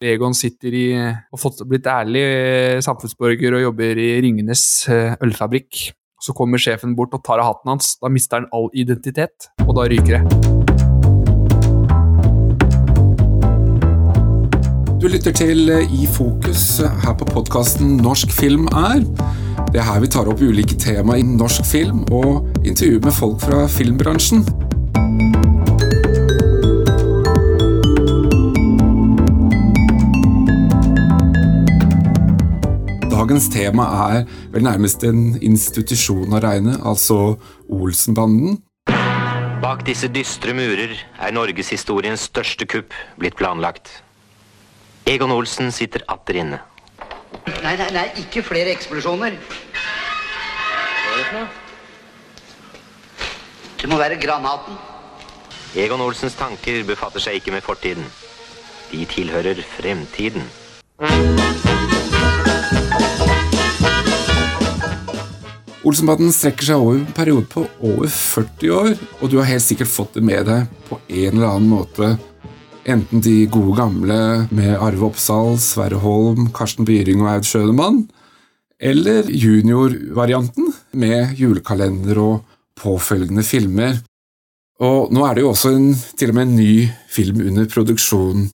Egon sitter i og fått blitt ærlig eh, samfunnsborger og jobber i Ringenes eh, ølfabrikk. Så kommer sjefen bort og tar av hatten hans. Da mister han all identitet, og da ryker det. Du lytter til I fokus her på podkasten Norsk film er. Det er her vi tar opp ulike tema i norsk film og intervjuer med folk fra filmbransjen. Dagens tema er vel nærmest en institusjon å regne, altså Olsenbanden. Bak disse dystre murer er norgeshistoriens største kupp blitt planlagt. Egon Olsen sitter atter inne. Nei, nei, nei, ikke flere eksplosjoner. Det må være granaten. Egon Olsens tanker befatter seg ikke med fortiden. De tilhører fremtiden. Olsenbanden strekker seg over en periode på over 40 år, og du har helt sikkert fått det med deg på en eller annen måte. Enten de gode gamle med Arve Oppsal, Sverre Holm, Karsten Byring og Aud Schønemann, eller juniorvarianten med julekalender og påfølgende filmer. Og nå er det jo også en, til og med en ny film under produksjon.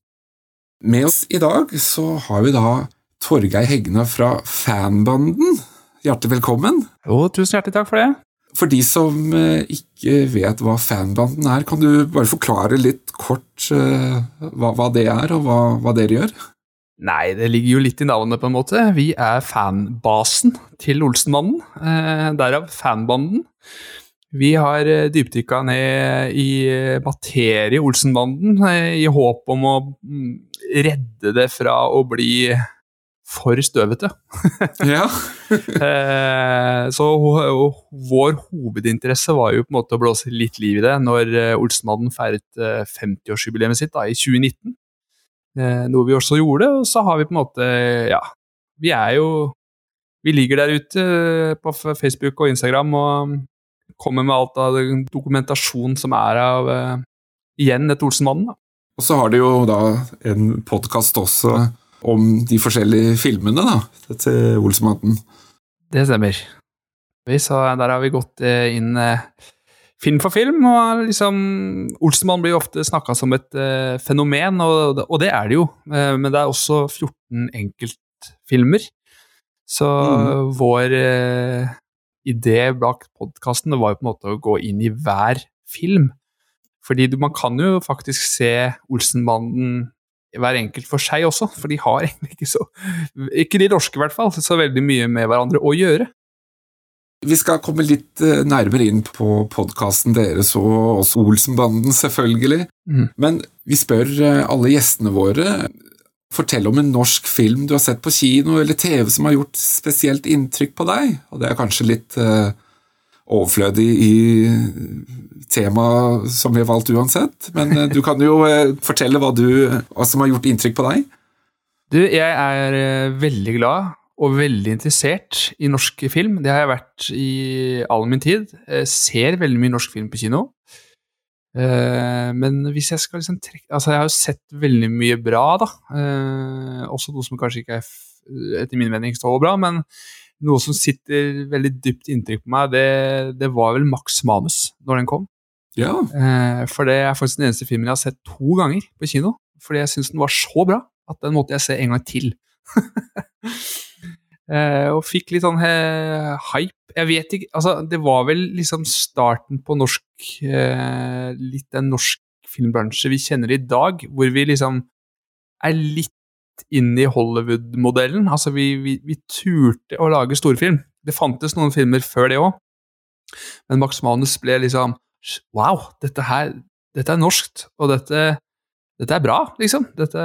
Med oss i dag så har vi da Torgeir Hegna fra Fanbanden. Hjertelig velkommen. Jo, tusen hjertelig takk for det. For de som eh, ikke vet hva fanbanden er, kan du bare forklare litt kort eh, hva, hva det er, og hva, hva dere gjør? Nei, det ligger jo litt i navnet, på en måte. Vi er fanbasen til Olsenmannen. Eh, derav fanbanden. Vi har eh, dypdykka ned i materie Olsenbanden i håp om å mm, redde det fra å bli for støvete. Ja. Eh, så vår hovedinteresse var jo på en måte å blåse litt liv i det når eh, Olsenmannen feiret eh, 50-årsjubileet sitt da, i 2019. Eh, noe vi også gjorde, og så har vi på en måte Ja, vi er jo Vi ligger der ute eh, på Facebook og Instagram og kommer med alt av dokumentasjon som er av eh, igjen et Olsenmannen. da. Og så har de jo da en podkast også om de forskjellige filmene da, til Olsenmannen. Det stemmer. Så, der har vi gått eh, inn eh, film for film, og liksom Olsenmann blir jo ofte snakka som et eh, fenomen, og, det- og det er det jo, men det er også 14 enkeltfilmer. Så mm. vår idé bak podkasten var jo på en måte å gå inn i hver film. Fordi du, man kan jo faktisk se Olsenbanden hver enkelt for seg også, for de har egentlig ikke så Ikke de norske, i hvert fall, så veldig mye med hverandre å gjøre. Vi skal komme litt eh, nærmere inn på podkasten deres og også Olsenbanden, selvfølgelig. Mm. Men vi spør eh, alle gjestene våre Fortell om en norsk film du har sett på kino eller TV som har gjort spesielt inntrykk på deg. Og det er kanskje litt eh, overflødig i temaet som vi har valgt uansett, men eh, du kan jo eh, fortelle hva, du, hva som har gjort inntrykk på deg. Du, jeg er eh, veldig glad og veldig interessert i norsk film. Det har jeg vært i all min tid. Jeg ser veldig mye norsk film på kino. Men hvis jeg skal liksom trekke Altså, jeg har jo sett veldig mye bra, da. Også noe som kanskje ikke er, etter min mening, så bra, men noe som sitter veldig dypt inntrykk på meg, det, det var vel Max Manus, når den kom. Ja, Eh, for det er faktisk den eneste filmen jeg har sett to ganger på kino. Fordi jeg syns den var så bra at den måtte jeg se en gang til. eh, og fikk litt sånn eh, hype. Jeg vet ikke Altså, det var vel liksom starten på norsk eh, Litt den norsk filmbransje vi kjenner i dag, hvor vi liksom er litt inne i Hollywood-modellen. Altså, vi, vi, vi turte å lage storfilm. Det fantes noen filmer før det òg, men Max Manus ble liksom Wow, dette her Dette er norskt, og dette, dette er bra, liksom. Dette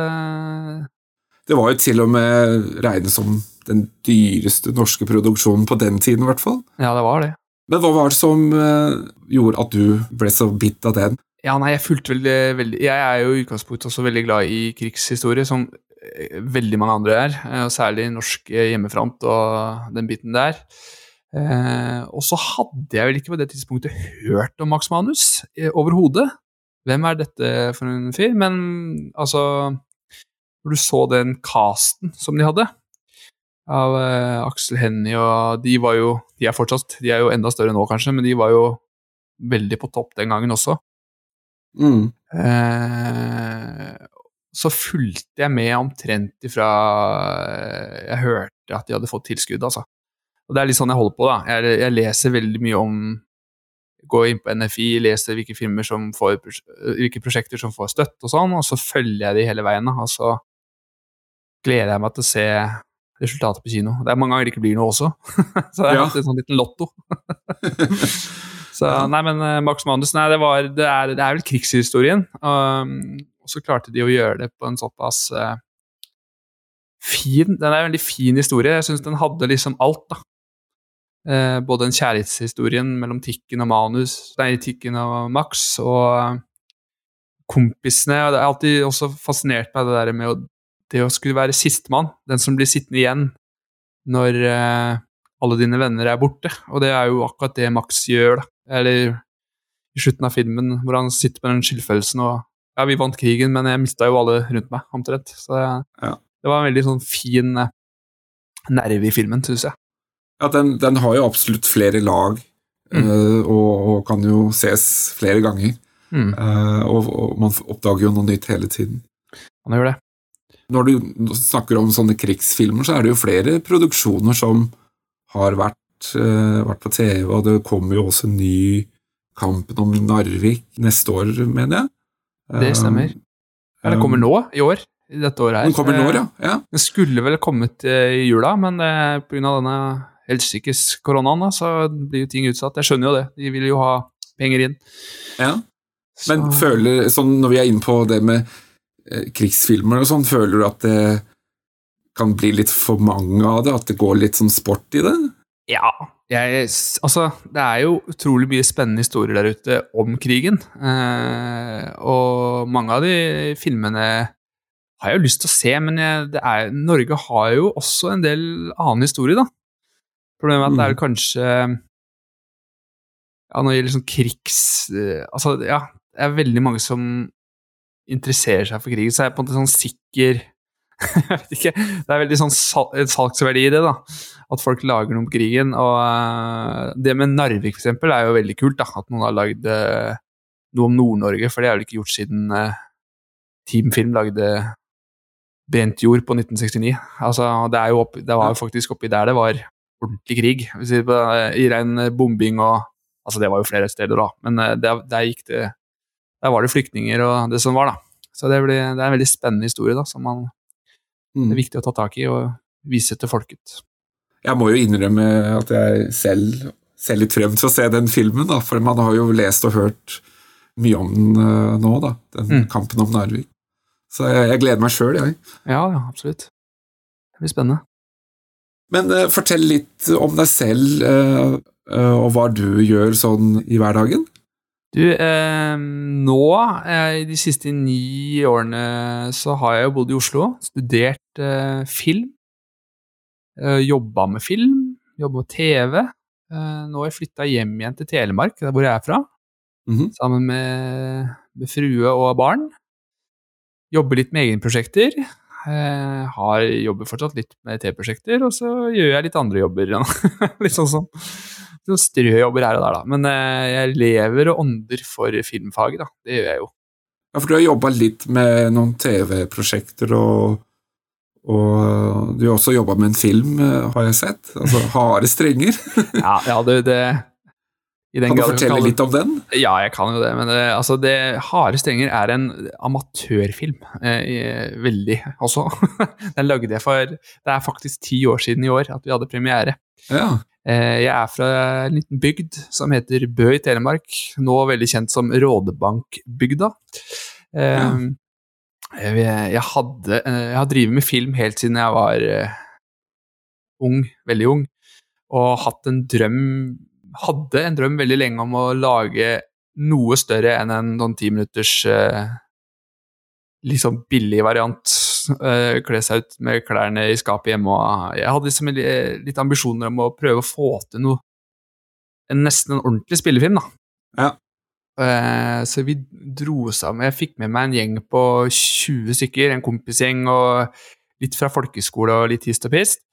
Det var jo til og med regnet som den dyreste norske produksjonen på den tiden, i hvert fall. Ja, det var det. Men hva var det som eh, gjorde at du ble så bitt av den? Ja, nei, jeg fulgte veldig, veldig Jeg er jo i utgangspunktet også veldig glad i krigshistorie, som veldig mange andre er. eh, Og særlig norsk eh, hjemmefront og den biten der. Eh, og så hadde jeg vel ikke på det tidspunktet hørt om Max Manus eh, overhodet. Hvem er dette for en fyr? Men altså Når du så den casten som de hadde, av eh, Aksel Hennie og De var jo De er fortsatt De er jo enda større nå, kanskje, men de var jo veldig på topp den gangen også. Mm. Eh, så fulgte jeg med omtrent ifra eh, jeg hørte at de hadde fått tilskudd, altså. Og det er litt sånn jeg holder på, da. Jeg, jeg leser veldig mye om Går inn på NFI, leser hvilke filmer som får hvilke prosjekter som får støtte og sånn, og så følger jeg de hele veien. Og så gleder jeg meg til å se resultatet på kino. Det er mange ganger det ikke blir noe også. så det er Ja. en sånn liten lotto. så nei, men eh, Max Manus, nei, det, var, det, er, det er vel krigshistorien. Um, og så klarte de å gjøre det på en såpass eh, fin Den er en veldig fin historie. Jeg syns den hadde liksom alt, da. Eh, både den kjærlighetshistorien mellom Tikken og Manus, nei, Tikken og Max, og eh, kompisene. og Det er alltid også fascinert meg det der med å, det å skulle være sistemann, den som blir sittende igjen når eh, alle dine venner er borte. Og det er jo akkurat det Max gjør, da. Eller i slutten av filmen, hvor han sitter med den skyldfølelsen og Ja, vi vant krigen, men jeg mista jo alle rundt meg, omtrent. Så Ja. det var en veldig sånn fin eh, nerve i filmen, syns jeg. Ja, den, den har jo absolutt flere lag, Mm. eh, og, og kan jo ses flere ganger. Mm, Eh, og, og man oppdager jo noe nytt hele tiden. Man gjør det. Når du snakker om sånne krigsfilmer, så er det jo flere produksjoner som har vært, uh, vært på TV, og det kommer jo også ny Kampen om Narvik neste år, mener jeg. Det stemmer. Eller det kommer nå, i år. I dette året her. Den kommer nå, ja. ja. Den skulle vel kommet eh, i jula, men eh, pga. denne helsikes koronaen, så blir jo ting utsatt. Jeg skjønner jo det. De vil jo ha penger inn. ja. Men Så- føler, sånn når vi er inne på det med eh, krigsfilmer og sånn, føler du at det kan bli litt for mange av det? At det går litt sånn sport i det? Ja. Jeg, altså, det er jo utrolig mye spennende historier der ute om krigen. Eh, og mange av de filmene har jeg jo lyst til å se, men jeg, det er, Norge har jo også en del annen historie, da. Problemet er at det er kanskje Ja, når det gjelder sånn krigs... eh, Altså, ja, det er veldig mange som interesserer seg for krigen, så er jeg på en måte sånn sikker Jeg vet ikke. Det er veldig sånn sal salgsverdi i det, da. At folk lager noe om krigen. Og eh, det med Narvik, for eksempel, er jo veldig kult, da. At noen har lagd eh, noe om Nord-Norge, for det er vel ikke gjort siden uh, Team Film lagde Brent jord på 1969. Altså, det, er jo opp, det var jo faktisk oppi der det var ordentlig krig. I ren bombing og Altså, det var jo flere steder, da, men eh, der, der gikk det Der var det flyktninger og det som var, da. Så det, ble, det er en veldig spennende historie, da, som man, det Mm. er viktig å ta tak i og vise til folket. Jeg må jo innrømme at jeg selv ser litt frem til å se den filmen, da, for man har jo lest og hørt mye om den eh, nå, da, den Mm. kampen om Narvik. Så jeg, jeg gleder meg sjøl, jeg. Ja, ja, absolutt. Det blir spennende. Men uh, fortell litt om deg selv, uh, uh, og hva du gjør sånn i hverdagen. Du, eh, nå, eh, de siste ni årene, så har jeg jo bodd i Oslo, studert eh, film, eh, jobba med film, jobba med TV. Eh, nå har jeg flytta hjem igjen til Telemark, der hvor jeg er fra, Mhm. sammen med, med frue og barn. Jobber litt med egenprosjekter. Eh, har, jobber fortsatt litt med TV-prosjekter, og så gjør jeg litt andre jobber. litt sånn som sånn strøjobber her og der, da. Men eh, jeg lever og ånder for filmfaget, da. Det gjør jeg jo. Ja, for du har jobba litt med noen TV-prosjekter, og, og du har også jobba med en film, eh, har jeg sett. Altså Harde strenger. Ja, ja det, det i den Kan du fortelle kan, litt om den? Ja, jeg kan jo det, men det, altså det, Harde strenger er en amatørfilm. Eh, veldig, også. Den lagde jeg for Det er faktisk ti år siden i år at vi hadde premiere. Ja. Eh, jeg er fra en liten bygd som heter Bø i Telemark, nå veldig kjent som Rådebankbygda. Eh, Ja. jeg, jeg, hadde, eh, jeg har drevet med film helt siden jeg var eh, ung, veldig ung, og hatt en drøm hadde en drøm veldig lenge om å lage noe større enn en noen ti minutters eh, liksom billig variant. Eh, kle seg ut med klærne i skapet hjemme. Og jeg hadde liksom litt ambisjoner om å prøve å få til noe en nesten en ordentlig spillefilm. da. Ja. Uh, så vi dro sammen. Jeg fikk med meg en gjeng på 20 stykker, en kompisgjeng og litt fra folkeskole og litt hist og pist.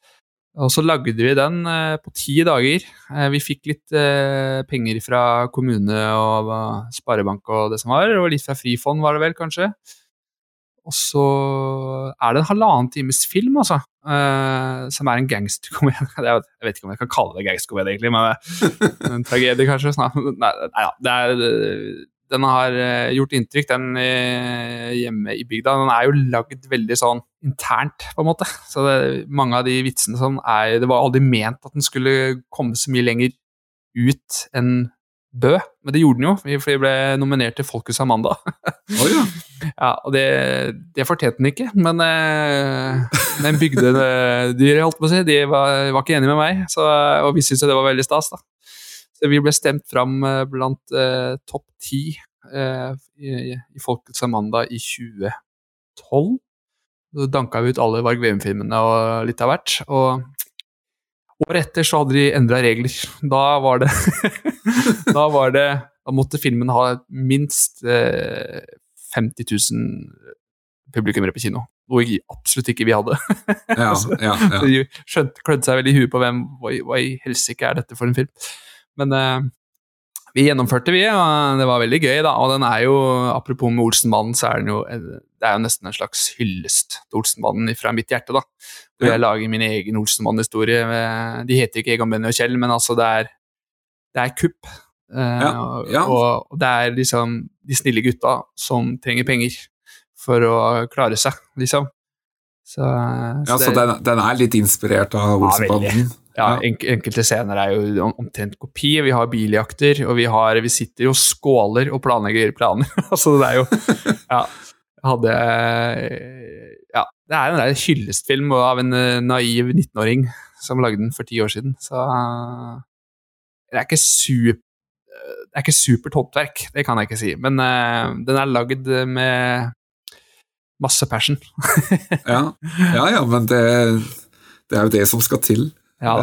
Og så lagde vi den uh, på ti dager. Uh, vi fikk litt uh, penger fra kommune og eh, sparebank og det som var, og litt fra Frifond var det vel, kanskje. Og så er det en halvannen times film, altså. Uh, som er en gangsterkomedie. Jeg vet- ikke om jeg kan kalle det gangsterkomedie, egentlig, men en tragedie, kanskje. Nei, nei, ja, er, den har eh, gjort inntrykk, den eh, hjemme i bygda. Den er jo lagd veldig sånn internt, på en måte. Så det, mange av de vitsene som er Det var aldri ment at den skulle komme så mye lenger ut enn Bø, men det gjorde den jo, for vi ble nominert til Folkets Amanda. Oh, ja. Ja, og det, det fortjente den ikke, men, eh, men bygdedyret, holdt på å si, de var, var ikke enige med meg, så, og vi syntes det var veldig stas. da. Så vi ble stemt fram eh, blant eh, topp ti eh, i, i Folkets Amanda i 2012. Så danka vi ut alle Varg Veum-filmene og litt av hvert. Og året etter så hadde de endra regler. Da var det Da var det Da måtte filmen ha minst eh, 50 000 publikummere på kino. Noe i- absolutt ikke vi hadde. Ja, ja, ja. Så de skjønte, klødde seg veldig i huet på hvem, hva, hva i helsike er dette for en film. Men eh, vi gjennomførte, vi, og det var veldig gøy. da, og den er jo, Apropos med Olsenmannen, så er den jo det er jo nesten en slags hyllest til Olsenmannen fra mitt hjerte. da. Hvor jeg lager min egen Olsenmann-historie. De heter ikke Egon, Benny og Kjell, men altså det er, det er kupp. Eh, Ja, ja. Og, og det er liksom de snille gutta som trenger penger for å klare seg, liksom. Så, ja så den, den er litt inspirert av Olsenbanden? ja, ja, enkelte scener er jo omtrent kopi. Vi har biljakter, og vi, har, vi sitter jo og skåler og planlegger planer. altså, det er jo Ja. Hadde Ja, det er en hyllestfilm av en eh, naiv 19-åring som lagde den for ti år siden, så eh, Det er ikke super det er ikke supert håndverk, det kan jeg ikke si, men uh, den er lagd med masse passion. Ja, ja, ja men det, det er jo det som skal til. ja,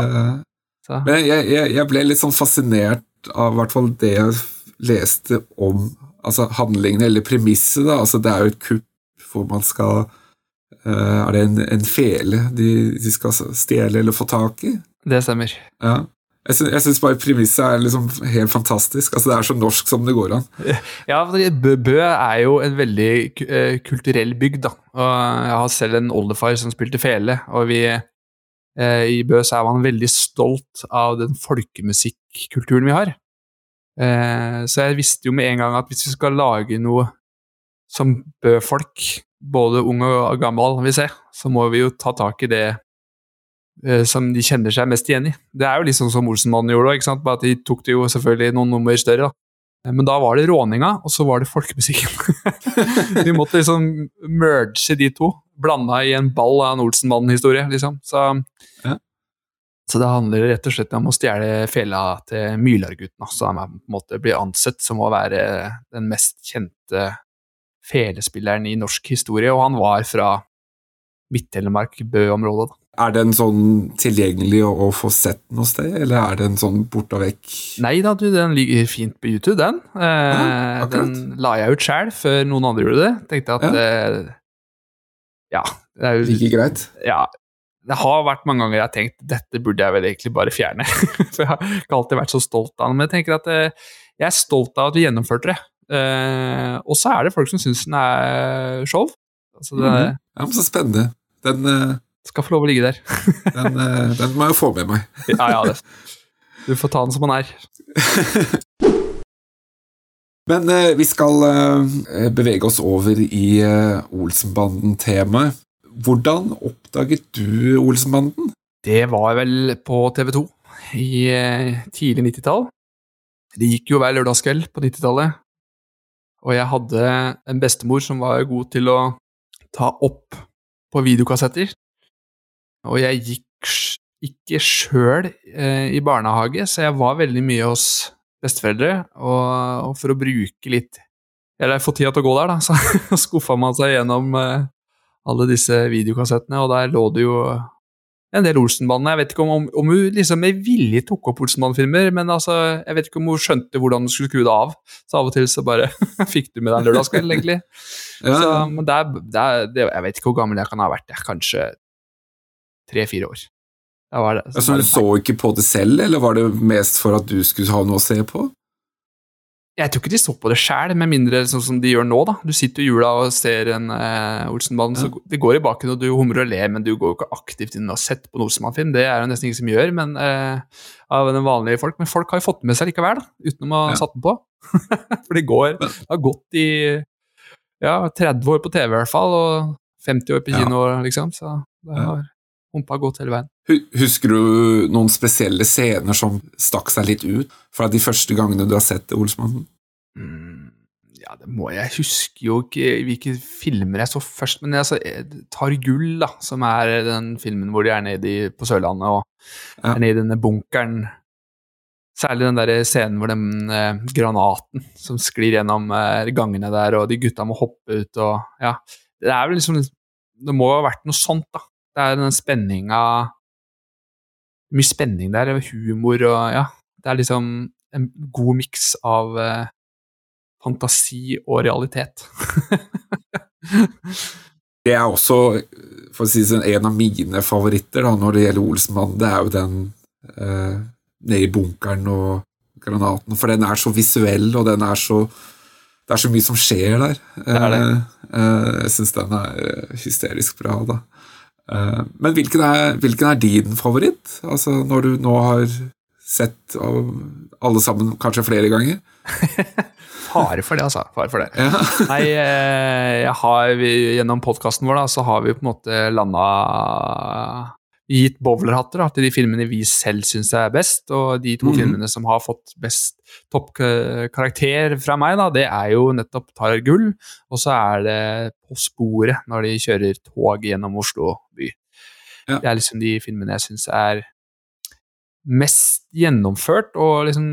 Så. Men jeg, jeg, jeg ble litt sånn fascinert av hvert fall det jeg leste om altså handlingen, eller premisset. da, altså Det er jo et kupp hvor man skal Er det en, en fele de, de skal stjele eller få tak i? Det stemmer. Ja. Jeg syns, bare premisset er liksom helt fantastisk. altså Det er så norsk som det går an. Ja, Bø, er jo en veldig eh, kulturell bygd. da. Og Jeg har selv en oldefar som spilte fele, og vi, eh, i Bø så er man veldig stolt av den folkemusikkulturen vi har. Eh, så jeg visste jo med en gang at hvis vi skal lage noe som Bø-folk, både ung og gammel, vil se, så må vi jo ta tak i det eh, som de kjenner seg mest igjen i. Det er jo sånn som Olsenmannen gjorde ikke sant? bare at de tok det jo selvfølgelig noen nummer større. da. Men da var det råninga, og så var det folkemusikken. Vi måtte liksom merge de to. Blanda i en ball av en Olsenmannen-historie, liksom. Så, Ja. så det handler rett og slett om å stjele fela til Mylargutten, så som på en måte blir ansett som å være den mest kjente felespilleren i norsk historie, og han var fra Midt-Telemark, Bø-området. Er den sånn tilgjengelig å, å få sett noe sted, eller er den sånn borte og vekk? Nei da, du, den ligger fint på YouTube, den. Eh, Ja, den la jeg ut sjæl før noen andre gjorde det. Tenkte at eh, Ja. Det er jo Like greit? ja, det har vært mange ganger jeg har tenkt dette burde jeg vel egentlig bare fjerne. For jeg har ikke alltid vært så stolt av den, Men jeg tenker at eh, jeg er stolt av at vi gjennomførte det. Eh, og så er det folk som syns den er show. Altså, det Mhm. Ja, men Så spennende. Den, uh, skal få lov å ligge der. den, uh, den må jeg få med meg. ja, ja, det. Du får ta den som den er. Men uh, vi skal bevege oss over i Olsenbanden-temaet. Hvordan oppdaget du Olsenbanden? Det var vel på TV 2 i tidlig 90-tall. Det gikk jo hver lørdagskveld på 90-tallet. Og jeg hadde en bestemor som var god til å ta opp på videokassetter. Og jeg gikk ikke sjøl eh, i barnehage, så jeg var veldig mye hos besteforeldre. Og, for å bruke litt Eller få tida til å gå der, da, så skuffa man seg gjennom eh, alle disse videokassettene, og der lå det jo en del Olsenbanden. Jeg vet ikke om, om, om hun liksom med vilje tok opp Olsenbanden-filmer, men altså, jeg vet ikke om hun skjønte hvordan hun skulle skru det av. Så av og til så bare fikk du med deg en lørdagskveld, egentlig. Ja, Så, men det er, det er, det, jeg vet ikke hvor gammel jeg kan ha vært. Jeg, kanskje tre-fire år. Det, så altså, var du så ikke på det selv, eller var det mest for at du skulle ha noe å se på? Jeg tror ikke de så på det sjæl, med mindre sånn som de gjør nå. da. Du sitter i jula og ser en eh, Olsenbanden, så det går i baken, og du humrer og ler, men du går jo ikke aktivt inn og har sett på en Olsenmann-film. Det er jo nesten ingen som gjør, men eh, av den vanlige folk. Men folk har jo fått den med seg likevel, da, utenom å ha Ja. satt den på. For det går Det har gått i ja, 30 år på TV i hvert fall, og 50 år på Ja. kino, liksom. Så det har humpa godt hele veien. Husker du noen spesielle scener som stakk seg litt ut fra de første gangene du har sett Olsmannen? Mm, ja, det må jeg huske jo ikke hvilke filmer jeg så først, men jeg så, jeg tar gull, da, som er den filmen hvor de er nede i, på Sørlandet og Ja. er nede i denne bunkeren. Særlig den der scenen hvor den eh, granaten som sklir gjennom eh, gangene der, og de gutta må hoppe ut og Ja. Det er vel liksom Det må jo ha vært noe sånt, da. Det er den spenninga Mye spenning der, og humor og Ja. Det er liksom en god miks av eh, fantasi og realitet. Det er også for å si det sånn, en av mine favoritter da, når det gjelder Olsenmannen. Det er jo den eh, nede i bunkeren og granaten, for den er så visuell, og den er så det er så mye som skjer der. er det. Eh, eh, jeg syns den er eh, hysterisk bra, da. Eh, men hvilken er, hvilken er din favoritt? Altså, når du nå har sett alle sammen kanskje flere ganger? Fare for det, altså. Fare for det. Ja. Nei, eh, jeg har, vi, gjennom podkasten vår da, så har vi på en måte landa Gitt bowlerhatter da, til de filmene vi selv syns er best, og de to mm. filmene som har fått best toppkarakter fra meg, da, det er jo nettopp Tar gull, og så er det På sporet, når de kjører tog gjennom Oslo by. Ja. Det er liksom de filmene jeg syns er mest gjennomført, og liksom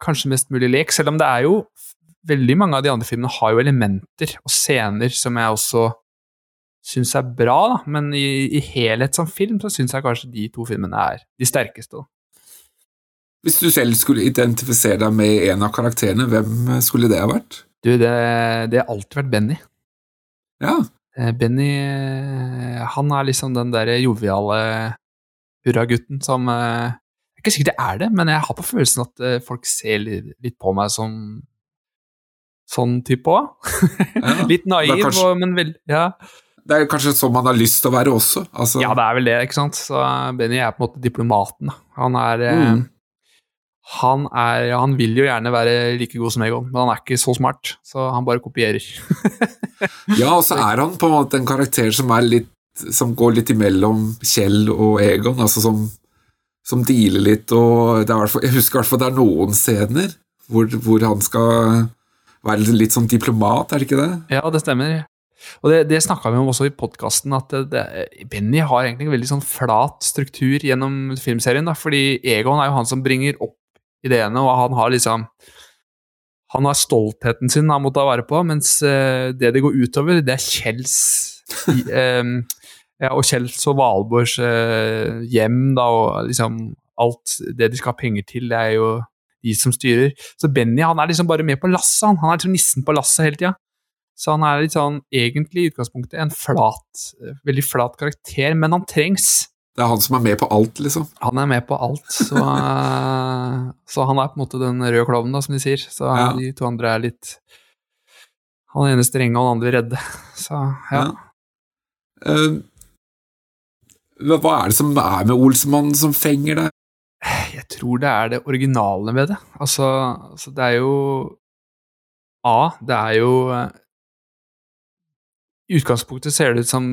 kanskje mest mulig lek, selv om det er jo veldig mange av de andre filmene har jo elementer og scener som jeg også syns er bra, da. men i, i helhet som film så syns jeg kanskje de to filmene er de sterkeste. Da. Hvis du selv skulle identifisere deg med en av karakterene, hvem skulle det ha vært? Du, det, det har alltid vært Benny. Ja, Eh, Benny eh, han er liksom den der joviale hurragutten som Det er ikke sikkert det er det, men jeg har på følelsen at eh, folk ser litt, på meg som sånn type òg. Ja, litt naiv, kanskje- og, men veldig ja. Det er kanskje sånn man har lyst til å være også. Altså, Ja, det er vel det, ikke sant. Så Benny er på en måte diplomaten. Han er eh, Mm. Han er Han vil jo gjerne være like god som Egon, men han er ikke så smart, så han bare kopierer. ja, og så er han på en måte en karakter som er litt Som går litt imellom Kjell og Egon, altså som, som dealer litt, og det er Jeg husker i hvert fall det er noen scener hvor, hvor han skal være litt sånn diplomat, er det ikke det? Ja, det stemmer. Og det, det snakka vi om også i podkasten, at det, Benny har egentlig en veldig sånn flat struktur gjennom filmserien. da, fordi Egon er jo han som bringer opp ideene, og han har liksom Han har stoltheten sin han må ta vare på, mens eh, det det går utover, det er Kjells i, ja, Og Kjells og Valborgs uh, hjem, da, og liksom alt det de skal ha penger til, det er jo de som styrer. Så Benny han er liksom bare med på lasset, han. Han er liksom nissen på lasset hele tida. Så han er litt sånn, egentlig i utgangspunktet en flat, eh, veldig flat karakter, men han trengs. Det er han som er med på alt, liksom. Han er med på alt, så, eh, så han er på en måte den røde klovnen, da, som de sier. Så Ja. de to andre er litt Han ene strenge og den andre redde. Så ja. Ja. Uh, hva er det som er med Olsemannen som fenger deg? Jeg tror det er det originale ved det. Altså, altså det er jo A, det er jo I utgangspunktet ser det ut som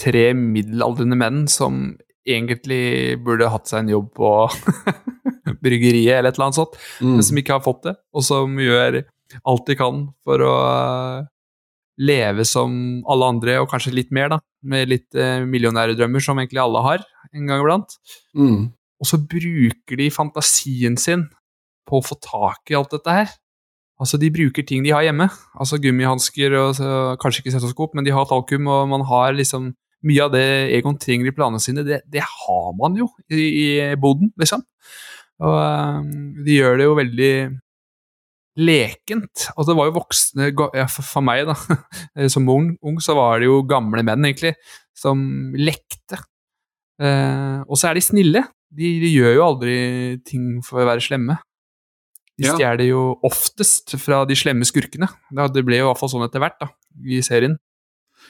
tre middelaldrende menn som egentlig burde hatt seg en jobb på bryggeriet eller et eller annet sånt, Mm. men som ikke har fått det, og som gjør alt de kan for å eh, leve som alle andre, og kanskje litt mer, da, med litt eh, millionærdrømmer som egentlig alle har en gang iblant. Mm. Og så bruker de fantasien sin på å få tak i alt dette her. Altså, de bruker ting de har hjemme. Altså gummihansker og kanskje ikke stetoskop, men de har talkum, og man har liksom mye av det Egon trenger i planene sine, det, det har man jo i, i boden, liksom. Og eh, de gjør det jo veldig lekent. Altså, det var jo voksne for, meg, da, som ung, ung, så var det jo gamle menn, egentlig, som lekte. Uh, og så er de snille. De, de, gjør jo aldri ting for å være slemme. De stjeler jo oftest fra de slemme skurkene. Det ble jo i hvert fall sånn etter hvert da, i serien.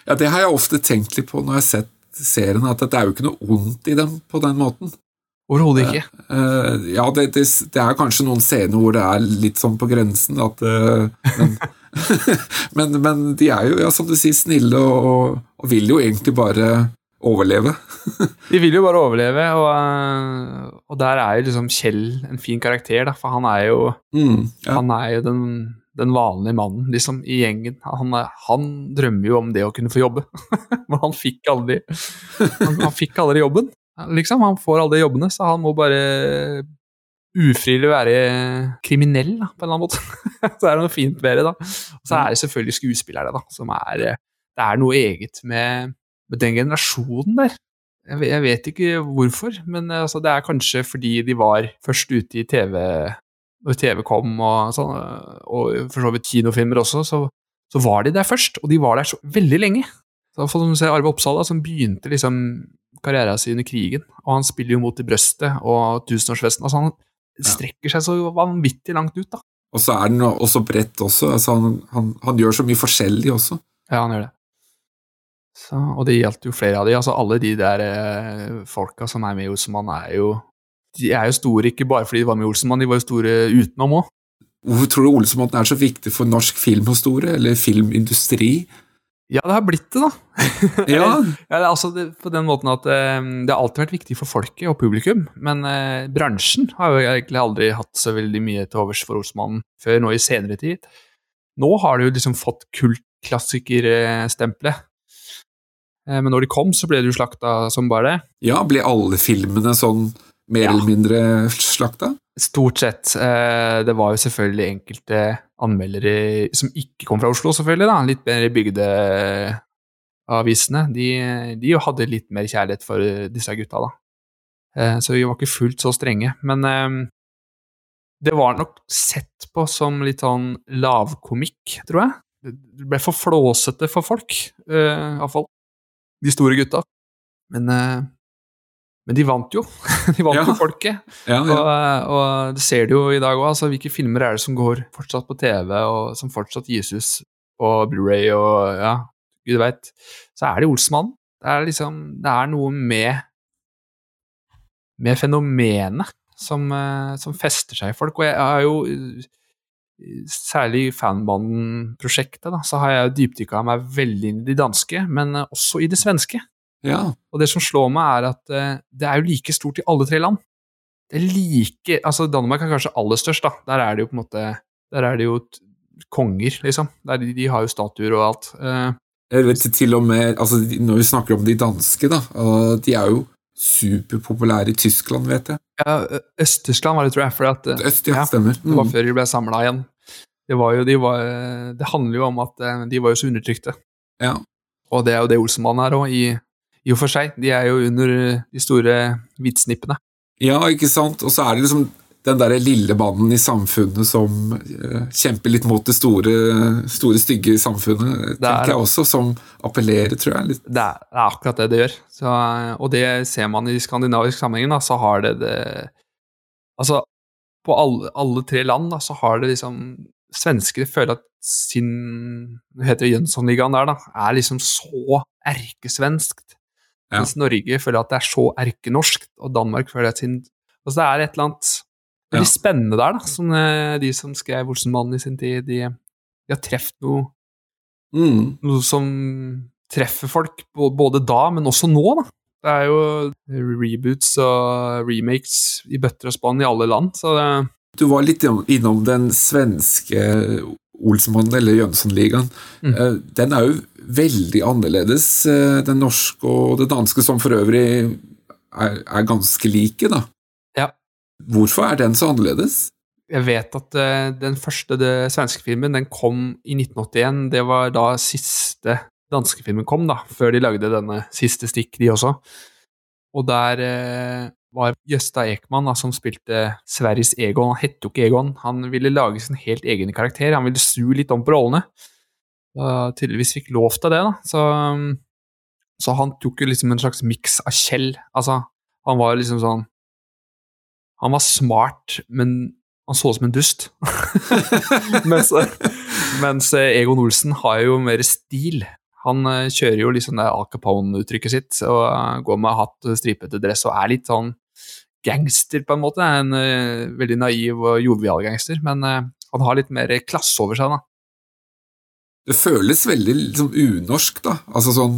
Ja, det har jeg ofte tenkt litt på når jeg har sett serien, at det er jo ikke noe ondt i dem på den måten. Overhodet ikke. Uh, ja, det, det, det, er kanskje noen scener hvor det er litt sånn på grensen at uh, men, men, men, de er jo, ja, som du sier, snille og, og vil jo egentlig bare overleve. de vil jo bare overleve, og, eh, og, der er jo liksom Kjell en fin karakter, da, for han er jo, mm, ja. han er jo den, den, vanlige mannen liksom, i gjengen. Han, han, drømmer jo om det å kunne få jobbe, men han fikk aldri, han, han fikk aldri jobben. Liksom, Han får de jobbene, så han må bare ufrivillig være kriminell, da, på en eller annen måte. så er det noe fint ved det, da. Og så er det selvfølgelig skuespillerne, da, som er Det er noe eget med, med den generasjonen der. Jeg vet, jeg vet ikke hvorfor, men altså, det er kanskje fordi de var først ute i TV når TV kom, og, sånn, og for så vidt kinofilmer også, så, så, var de der først. Og de var der så veldig lenge. Så, for som ser Arve Oppsal, da, som begynte liksom karrieren sin under krigen. Og han spiller jo mot i brøstet og tusenårsfesten. Altså, han strekker seg så vanvittig langt ut, da. Og så er den også bredt også. Altså, han, han, han, gjør så mye forskjellig også. Ja, han gjør det. Så, og det gjaldt jo flere av de. altså Alle de der eh, folka som er med i Olsenmann, er jo de er jo store ikke bare fordi de var med i Olsenmann, de var jo store utenom òg. Hvorfor tror du Olsenmann er så viktig for norsk filmhistorie, eller filmindustri? Ja, det har blitt det, da. ja. ja altså det, på den måten at eh, Det har alltid vært viktig for folket og publikum, men eh, bransjen har jo egentlig aldri hatt så veldig mye til overs for Olsenmannen før nå i senere tid. Nå har det jo liksom fått kultklassikerstempelet. Eh, men når de kom, så ble det jo slakta som bare det. Ja, ble alle filmene sånn mer ja. eller mindre slakta? Stort sett. Eh, det var jo selvfølgelig enkelte anmeldere som ikke kom fra Oslo, selvfølgelig, da. litt mer bygdeavisene. De, de hadde litt mer kjærlighet for disse gutta, da. Eh, så vi var ikke fullt så strenge. Men det var nok sett på som litt sånn lavkomikk, tror jeg. Det ble for flåsete for folk, iallfall. De store gutta. Men men de vant jo. De vant ja. jo folket. Ja, ja. Og, og, det ser du jo i dag òg. Altså, hvilke filmer er det som går fortsatt på TV, og som fortsatt gis ut på Blu-ray og ja, gud veit. Så er det Olsmannen. Det er liksom Det er noe med med fenomenet som, eh, som fester seg i folk. Og jeg har jo Særlig i fanbanden-prosjektet, da, så har jeg dypdykka meg veldig inn i de danske, men også i det svenske. Ja. Og det som slår meg, er at uh, det er jo like stort i alle tre land. Det er like Altså, Danmark er kanskje aller størst, da. Der er det jo på en måte Der er det jo konger, liksom. Der, de, de har jo statuer og alt. Uh, jeg vet til og med altså, Når vi snakker om de danske, da, de er jo superpopulære i Tyskland, vet jeg. Ja, Øst-Tyskland var det, tror jeg. For at, Øst, ja, stemmer. Mm. Det var mm. før de ble samla igjen. Det, var jo, de var, det handler jo om at de var jo så undertrykte. Ja. Og det er jo det Olsenmannen er òg, i i og for seg. De er jo under eh, de store hvitsnippene. Ja, ikke sant. Og så er det liksom den derre lille mannen i samfunnet som uh, kjemper litt mot det store, store stygge samfunnet, det tenker jeg også, som appellerer, tror jeg. Litt. Det er, det er akkurat det det gjør. Så, og det ser man i skandinavisk sammenheng, da, så har det det Altså, på alle, alle tre land, da, så har det liksom Svensker føler at sin Hva heter det, Jönssonligaen der, da, er liksom så erkesvenskt ja. Mens Norge føler at det er så erkenorskt, og Danmark føler at sin Altså det er et eller annet veldig ja. spennende der, da, som eh, de som skrev Olsenmannen i sin tid, de, de har truffet noe mm. Noe som treffer folk både da, men også nå, da. Det er jo reboots og remakes i bøtter og spann i alle land, så det Du var litt innom den svenske Olsenmannen, eller Jønsson-ligaen. Mm. Eh, den er jo veldig annerledes, eh, den norske og det danske, som for øvrig er, er ganske like, da. Hvorfor er den så annerledes? Jeg vet at uh, den første det, svenske filmen den kom i 1981. Det var da siste danske filmen kom, da, før de lagde denne siste stikk, de også. Og der uh, var Jøsta Ekman, da, som spilte Sveriges Egon. Han het jo ikke Egon, han ville lage sin helt egen karakter. Han ville snu litt om på rollene. Og tydeligvis fikk lov til det, da. Så, så han tok jo liksom en slags miks av Kjell. Altså, han var liksom sånn Han var smart, men han så ut som en dust. mens, mens Egon Olsen har jo mer stil. Han eh, kjører jo liksom det Al Capone-uttrykket sitt og eh, går med hatt, stripete dress og er litt sånn gangster, på en måte. En uh, veldig naiv og jovial gangster, men uh, han har litt mer klasse over seg, da. Det føles veldig liksom, unorsk, da. Altså sånn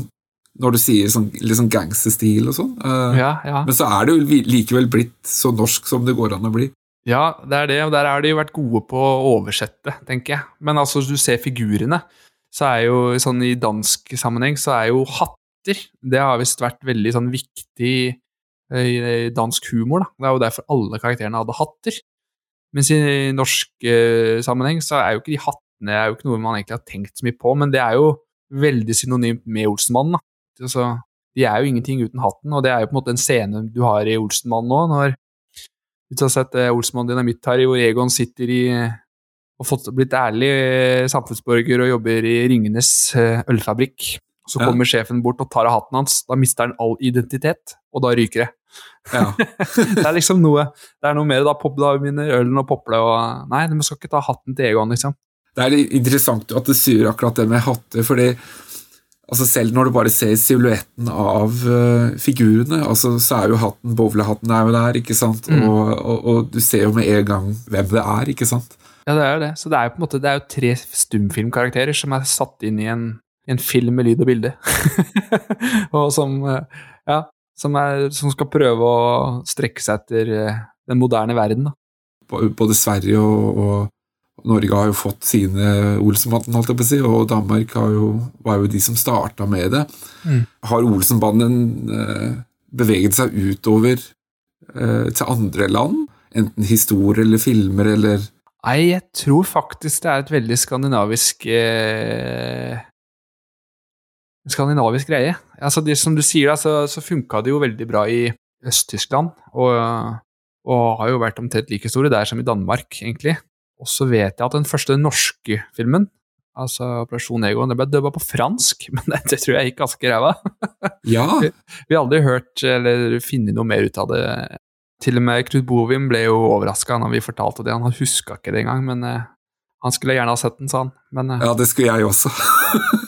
når du sier sånn, litt sånn gangsterstil og sånn. Uh, ja, ja. Men så er det jo likevel blitt så norsk som det går an å bli. Ja, det er det, og der har de jo vært gode på å oversette, tenker jeg. Men altså, du ser figurene så er jo sånn i dansk sammenheng så er jo hatter Det har visst vært veldig sånn viktig i dansk humor. da. Det er jo derfor alle karakterene hadde hatter. Mens i norsk uh, sammenheng så er jo ikke de hattene er jo ikke noe man egentlig har tenkt så mye på, men det er jo veldig synonymt med Olsenmannen. da. Altså, de er jo ingenting uten hatten, og det er jo på en måte en scene du har i Olsenmannen nå, når du har sett eh, Olsenmannen Dynamitt her, hvor Egon sitter i og fått, blitt ærlig eh, samfunnsborger og jobber i Ringenes eh, ølfabrikk. Så kommer ja. sjefen bort og tar av hatten hans. Da mister han all identitet, og da ryker det. Ja. det er liksom noe Det er noe mer. Da, pop, da begynner ølen å pople og Nei, du skal ikke ta hatten til Egon, liksom. Det er interessant at du sier akkurat det med hatter, fordi altså selv når du bare ser silhuetten av uh, figurene, altså, så er jo hatten Bowlerhatten er jo der, ikke sant? Mm. Og, og, og, du ser jo med en gang hvem det er, ikke sant? Ja, det er jo det. Så det er jo på en måte, det er jo tre stumfilmkarakterer som er satt inn i en, en film med lyd og bilde. og som, eh, ja, som, er, som, skal prøve å strekke seg etter eh, den moderne verden. Da. Både Sverige og, og Norge har jo fått sine Olsenbanden, holdt jeg på å si, og Danmark jo, var jo de som starta med det. Mm. Har Olsenbanden eh, beveget seg utover eh, til andre land? Enten historier eller filmer eller Nei, jeg tror faktisk det er et veldig skandinavisk eh, Skandinavisk greie. Altså, det, som du sier, da, så, så funka det jo veldig bra i Øst-Tyskland, og, og, har jo vært omtrent like store der som i Danmark, egentlig. Og så vet jeg at den første norske filmen, altså Operasjon Ego, det ble dubba på fransk, men det, det, tror jeg gikk ganske ræva. Ja. vi, vi, har aldri hørt eller funnet noe mer ut av det til og med Knut Bovim ble jo overraska når vi fortalte det. Han huska ikke det engang, men uh, han skulle gjerne ha sett den, sa han. Men, uh, ja, det skulle jeg også.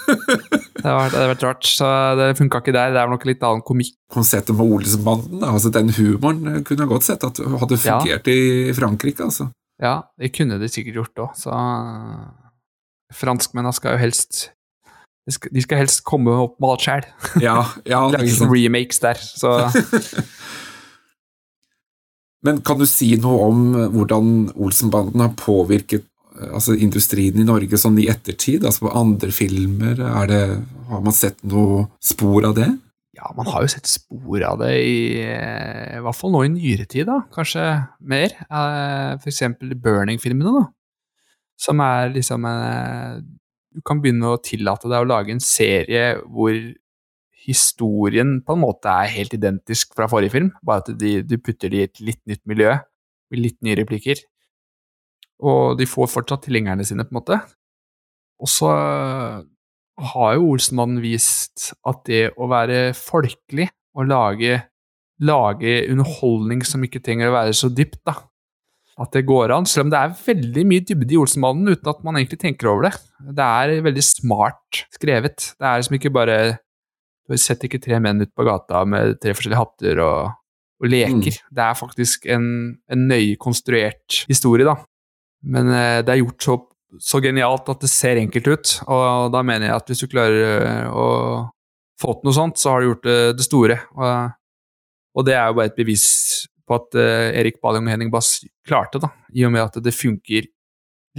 det hadde vært rart, så det funka ikke der. Det er nok litt annen komikk. Konseptet med Olsenbanden, altså den humoren kunne jeg godt sett at hadde fungert ja. i Frankrike. altså. Ja, det kunne de sikkert gjort òg, så uh, Franskmennene skal jo helst de skal, de skal helst komme opp med alt sjæl. Ja, ja, Lage remakes der, så Men kan du si noe om eh, hvordan Olsenbanden har påvirket eh, altså industrien i Norge sånn i ettertid? Altså på andre filmer? Det, har man sett noe spor av det? Ja, man har jo sett spor av det i, eh, i hvert fall nå i nyere tid, da. Kanskje mer. For eksempel Burning-filmene, da. Som er liksom Du kan begynne å tillate deg å lage en serie hvor historien på en måte er helt identisk fra forrige film, bare at de, du putter det i et litt nytt miljø, med litt nye replikker. Og de får fortsatt tilhengerne sine, på en måte. Og så har jo Olsenmannen vist at det å være folkelig og lage, lage underholdning som ikke trenger å være så dypt, da, at det går an, selv om det er veldig mye dybde i Olsenmannen uten at man egentlig tenker over det. Det er veldig smart skrevet. Det er liksom ikke bare du setter ikke tre menn ut på gata med tre forskjellige hatter og, og leker. Mm. Det er faktisk en, en, nøye konstruert historie, da. Men eh, det er gjort så, så, genialt at det ser enkelt ut, og da mener jeg at hvis du klarer eh, å få til noe sånt, så har du gjort det, store. Og, og, det er jo bare et bevis på at eh, Erik Baling og Henning Bass klarte, da, i og med at det funker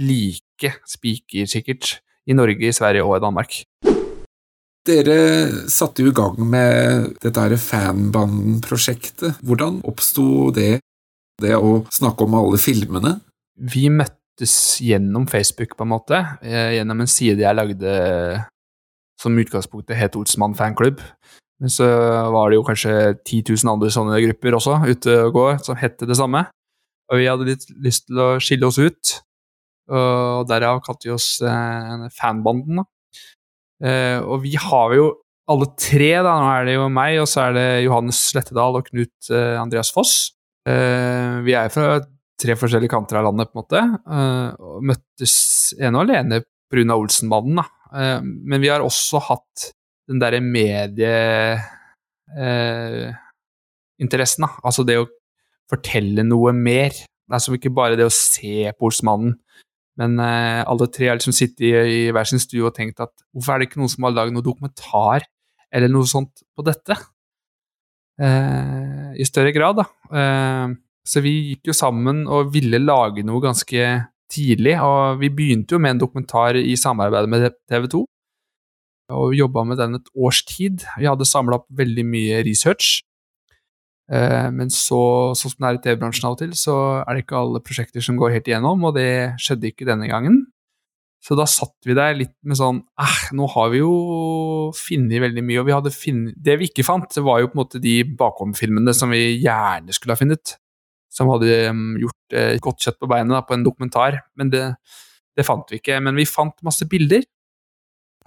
like spikersikkert i Norge, i Sverige og i Danmark. Dere satte jo i gang med dette fanbanden-prosjektet. Hvordan oppsto det, det å snakke om alle filmene? Vi møttes gjennom Facebook, på en måte. Eh, gjennom en side jeg lagde som utgangspunktet het Olsmann fanklubb. Men så var det jo kanskje 10 000 andre sånne grupper også ute og går som hette det samme. Og vi hadde litt lyst til å skille oss ut, og derav kalte vi oss eh, Fanbanden. Eh, og vi har jo alle tre, da. Nå er det jo meg, og så er det Johannes Slettedal og Knut Andreas Foss. Vi er fra tre forskjellige kanter av landet, på en måte. eh, og møttes ene og alene pga. Olsenbanden, da. Eh, men vi har også hatt den derre medieinteressen, da. Altså det å fortelle noe mer. Det er som ikke bare det å se på Olsenmannen. Men eh, alle tre har liksom sittet i, hver sin stue og tenkt at hvorfor er det ikke noen som har lagd noe dokumentar eller noe sånt på dette? Eh, I større grad, da. Så vi gikk jo sammen og ville lage noe ganske tidlig, og vi begynte jo med en dokumentar i samarbeid med TV 2. Og jobba med den et års tid. Vi hadde samla opp veldig mye research. Eh, Men så, sånn som det er i TV-bransjen av og til, så er det ikke alle prosjekter som går helt igjennom, og det skjedde ikke denne gangen. Så da satt vi der litt med sånn eh, nå har vi jo funnet veldig mye, og vi hadde funnet Det vi ikke fant, det var jo på en måte de bakomfilmene som vi gjerne skulle ha funnet. Som hadde gjort eh, godt kjøtt på beinet da, på en dokumentar. Men det, det fant vi ikke. Men vi fant masse bilder,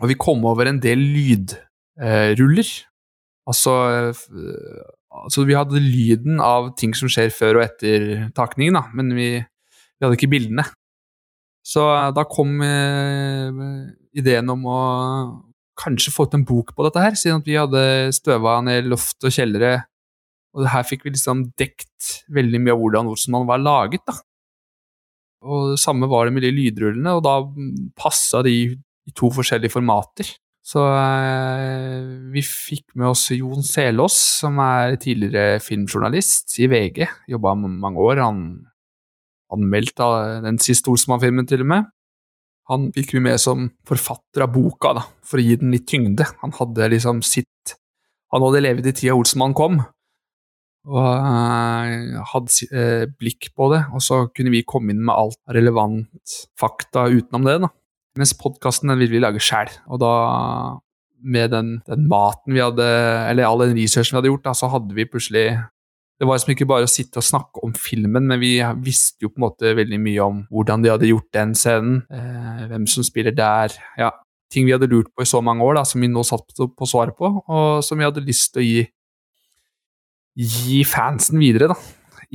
og vi kom over en del lydruller. Altså, eh, altså Vi hadde lyden av ting som skjer før og etter takningen, da, men vi, vi hadde ikke bildene. Så eh, da kom eh, ideen om å kanskje få ut en bok på dette her, siden at vi hadde støva ned loft og kjellere. Og her fikk vi liksom dekt veldig mye av hvordan Olsenmann var laget. da. Og det samme var det med de lydrullene, og da passa de i to forskjellige formater. Så eh, vi fikk med oss Jon Selås, som er tidligere filmjournalist i VG. Jobba mange år. Han anmeldte den siste Olsmann-filmen, til og med. Han fikk vi med som forfatter av boka, da, for å gi den litt tyngde. Han hadde liksom sitt Han hadde levd i tida Olsenmann kom, og eh, hadde eh, blikk på det, og så kunne vi komme inn med alt relevant fakta utenom det. da. Mens podkasten ville vi lage sjæl, og da med den, den maten vi hadde, eller all den researchen vi hadde gjort, da, så hadde vi plutselig Det var liksom ikke bare å sitte og snakke om filmen, men vi visste jo på en måte veldig mye om hvordan de hadde gjort den scenen, eh, hvem som spiller der, ja, ting vi hadde lurt på i så mange år, da, som vi nå satt på svaret på, og som vi hadde lyst til å gi gi fansen videre, da.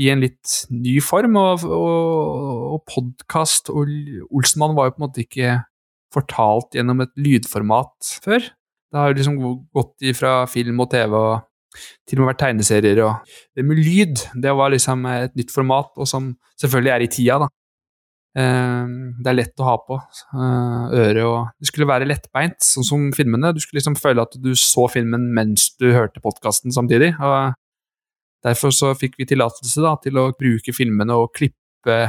I en litt ny form, og, og, og podkast og Olsenmann var jo på en måte ikke fortalt gjennom et lydformat før. Det har jo liksom gått ifra film og TV og til og med vært tegneserier og Det med lyd, det var liksom et nytt format, og som selvfølgelig er i tida, da. Eh, Det er lett å ha på eh, øret, og det skulle være lettbeint, sånn som filmene. Du skulle liksom føle at du så filmen mens du hørte podkasten samtidig. og Derfor så fikk vi tillatelse da, til å bruke filmene og klippe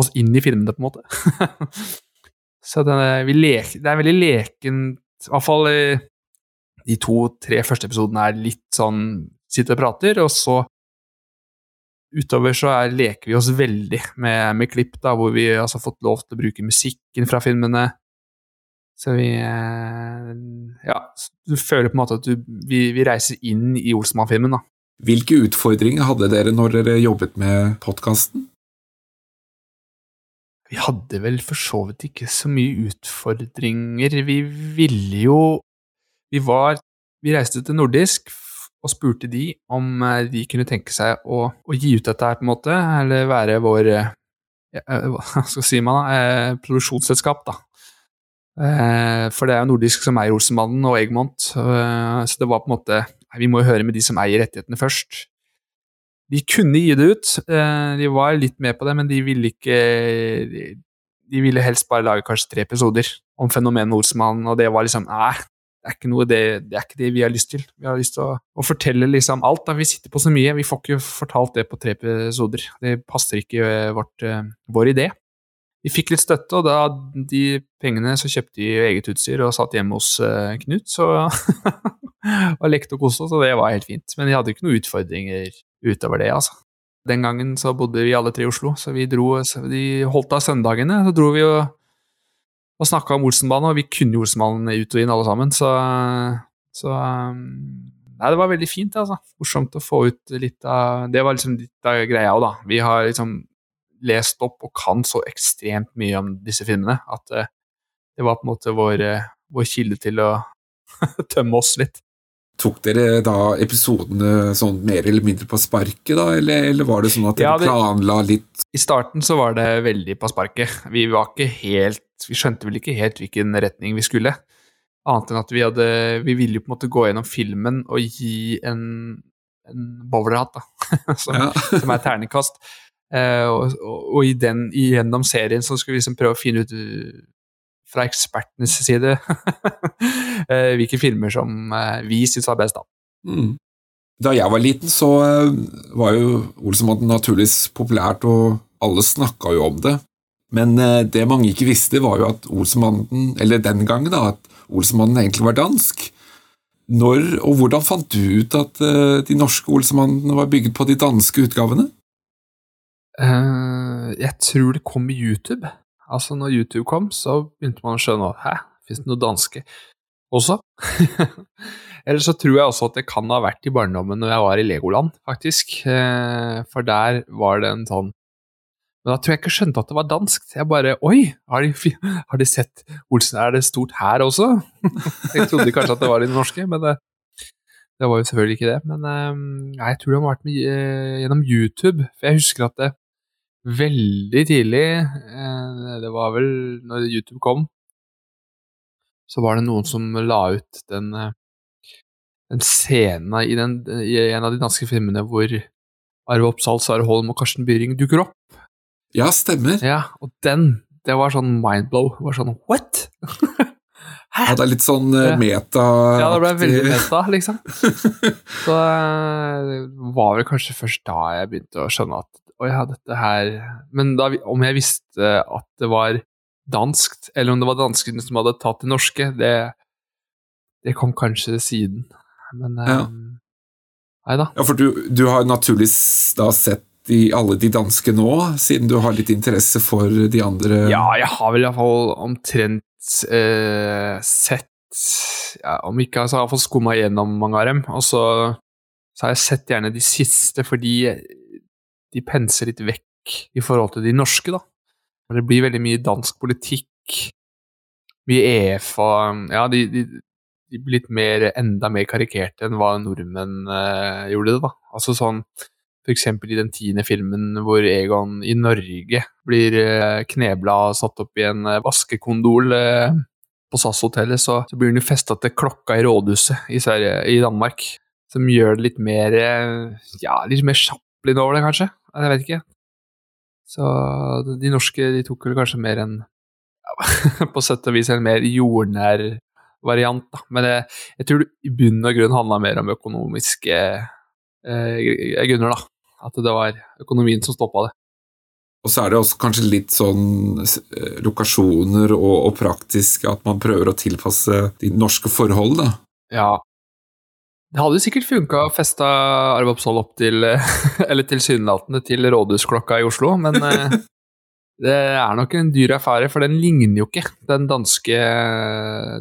oss inn i filmene, på en måte. så det er, vi lek, det er veldig lekent, i hvert fall eh, de to-tre første episodene er litt sånn sitter og prater, og så utover så er, leker vi oss veldig med, med klipp, da, hvor vi altså, har fått lov til å bruke musikken fra filmene. Så vi eh, Ja, du føler på en måte at du, vi, vi reiser inn i Olsmann-filmen, da. Hvilke utfordringer hadde dere når dere jobbet med podkasten? Vi hadde vel for så vidt ikke så mye utfordringer. Vi ville jo Vi var Vi reiste til Nordisk og spurte de om eh, de kunne tenke seg å, å gi ut dette her, på en måte, eller være vår eh, eh, Hva skal si man da? Produksjonsselskap, da. For det er jo Nordisk som eier Olsenmannen og Egmont, så det var på en måte Vi må jo høre med de som eier rettighetene først. De kunne gi det ut, eh, de var litt med på det, men de ville ikke De, ville helst bare lage kanskje tre episoder om fenomenet Olsmann, og det var liksom Nei, det er ikke noe det, det er ikke det vi har lyst til. Vi har lyst til å, å fortelle liksom alt. da Vi sitter på så mye, vi får ikke fortalt det på tre episoder. Det passer ikke vårt, eh, vår idé. Vi fikk litt støtte, og da de pengene så kjøpte de eget utstyr og satt hjemme hos eh, Knut så, og lekte og koste oss, og det var helt fint. Men de hadde ikke noen utfordringer utover det, altså. Den gangen så bodde vi alle tre i Oslo, så vi dro så De holdt av søndagene, så dro vi og, og snakka om Olsenbanen, og vi kunne Olsenbanen ut og inn alle sammen, så, så um, Nei, det var veldig fint, altså. Morsomt å få ut litt av Det var liksom litt av greia òg, da. Vi har liksom lest opp og kan så ekstremt mye om disse filmene at uh, det var på en måte vår, uh, vår kilde til å tømme oss litt. Tok dere da episodene sånn mer eller mindre på sparket, da, eller, eller var det sånn at dere Ja, det- planla litt I starten så var det veldig på sparket. Vi var ikke helt Vi skjønte vel ikke helt hvilken retning vi skulle. Annet enn at vi hadde Vi ville jo på en måte gå gjennom filmen og gi en, en bowlerhatt, da. som, Ja. som er terningkast. Eh, og, og, og i den, gjennom serien så skulle vi liksom prøve å finne ut uh, fra ekspertenes side eh, hvilke filmer som eh, vi syns er best, da. Mm. Da jeg var liten, så eh, var jo Olsenbanden naturligvis populært, og alle snakka jo om det. Men eh, det mange ikke visste, var jo at Olsenbanden, eller den gangen, da, at Olsenbanden egentlig var dansk. Når og hvordan fant du ut at eh, de norske Olsenbandene var bygget på de danske utgavene? Eh, jeg tror det kom i YouTube. Altså, når YouTube kom, så begynte man å skjønne hæ, fins det noe danske også? Eller så tror jeg også at det kan ha vært i barndommen når jeg var i Legoland, faktisk. Uh, for der var det en sånn Men da tror jeg ikke skjønte at det var dansk. Jeg bare Oi, har de, har de sett Olsen? Er det stort her også? jeg trodde kanskje at det var de norske, men det, det var jo selvfølgelig ikke det. Men uh, jeg tror det har vært med, gjennom YouTube. For jeg husker at det veldig tidlig, eh, det var vel når YouTube kom, så var det noen som la ut den, eh, den scenen i, den, i en av de danske filmene hvor Arve Oppsal, Sara Holm og Karsten Byring dukker opp. Ja, stemmer. Ja, og den, det var sånn mindblow. Det var sånn what? Hæ? Ja, det er litt sånn eh, meta Ja, det ble veldig meta, liksom. Så eh, det var vel kanskje først da jeg begynte å skjønne at å ja, dette her Men da, om jeg visste at det var danskt, eller om det var danskene som hadde tatt det norske, det, det kom kanskje siden. Men ja. um, Nei da. Ja, for du, du har naturligvis da sett de, alle de danske nå, siden du har litt interesse for de andre Ja, jeg har vel iallfall omtrent eh, sett ja, Om ikke, så har jeg iallfall skumma gjennom mange av dem. Og så, så har jeg sett gjerne de siste, fordi de penser litt vekk i forhold til de norske, da. Det blir veldig mye dansk politikk, mye EF Ja, de, de, de blir litt mer, enda mer karikerte enn hva nordmenn eh, gjorde det, da. Altså sånn for eksempel i den tiende filmen hvor Egon i Norge blir eh, knebla og satt opp i en eh, vaskekondol eh, på SAS-hotellet, så, blir den jo festa til klokka i rådhuset i, Sverige, i Danmark. Som gjør det litt mer Ja, litt mer Chaplin over det, kanskje. Jeg vet ikke. Så de norske de tok vel kanskje mer en ja, På sett og vis en mer jordnær variant, da. Men jeg, jeg tror det i bunn og grunn handla mer om økonomiske eh, grunner, da. At det var økonomien som stoppa det. Og så er det også kanskje litt sånn eh, lokasjoner og, og praktisk at man prøver å tilpasse de norske forhold, da. Ja. Det hadde sikkert funka å feste Arve Oppsal opp til Eller tilsynelatende til rådhusklokka i Oslo, men eh, det er nok en dyr affære, for den ligner jo ikke den danske,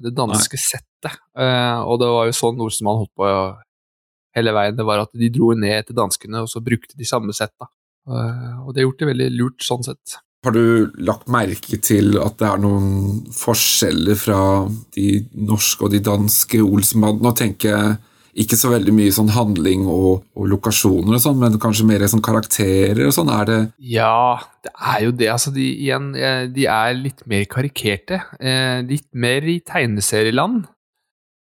det danske settet. Eh, og det var jo sånn Olsenmann holdt på hele veien. Det var at de dro ned til danskene, og så brukte de samme setta. Eh, og det har gjort det veldig lurt sånn sett. Har du lagt merke til at det er noen forskjeller fra de norske og de danske Olsenbandene? Nå tenker jeg ikke så veldig mye sånn handling og, og lokasjoner og sånn, men kanskje mer sånn karakterer og sånn. Er det Ja, det er jo det. Altså, de, igjen, eh, de er litt mer karikerte. Eh, litt mer i tegneserieland,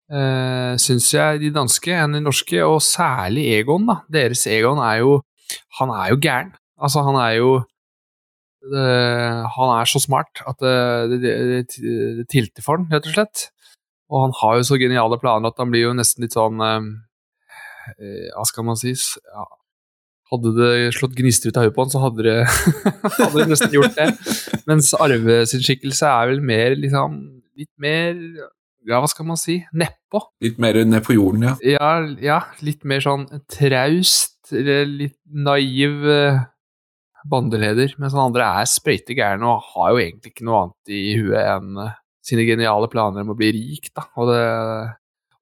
eh, syns jeg, de danske enn de norske. Og særlig Egon, da. Deres Egon er jo Han er jo gæren. Altså, han er jo det, Han er så smart at det, det, det, det tilter for ham, rett og slett. Og han har jo så geniale planer at han blir jo nesten litt sånn eh, eh, Hva skal man si? Ja, hadde det slått gnister ut av hodet på han, så hadde det, hadde det nesten gjort det. Mens Arve sin skikkelse er vel mer liksom Litt mer Ja, hva skal man si? Nedpå. litt mer ned på jorden, ja? Ja, ja, litt mer sånn traust, litt naiv eh, bandeleder. Mens han andre er sprøyte gæren og har jo egentlig ikke noe annet i huet enn eh, sine geniale planer om å bli rik. Da. Og, det,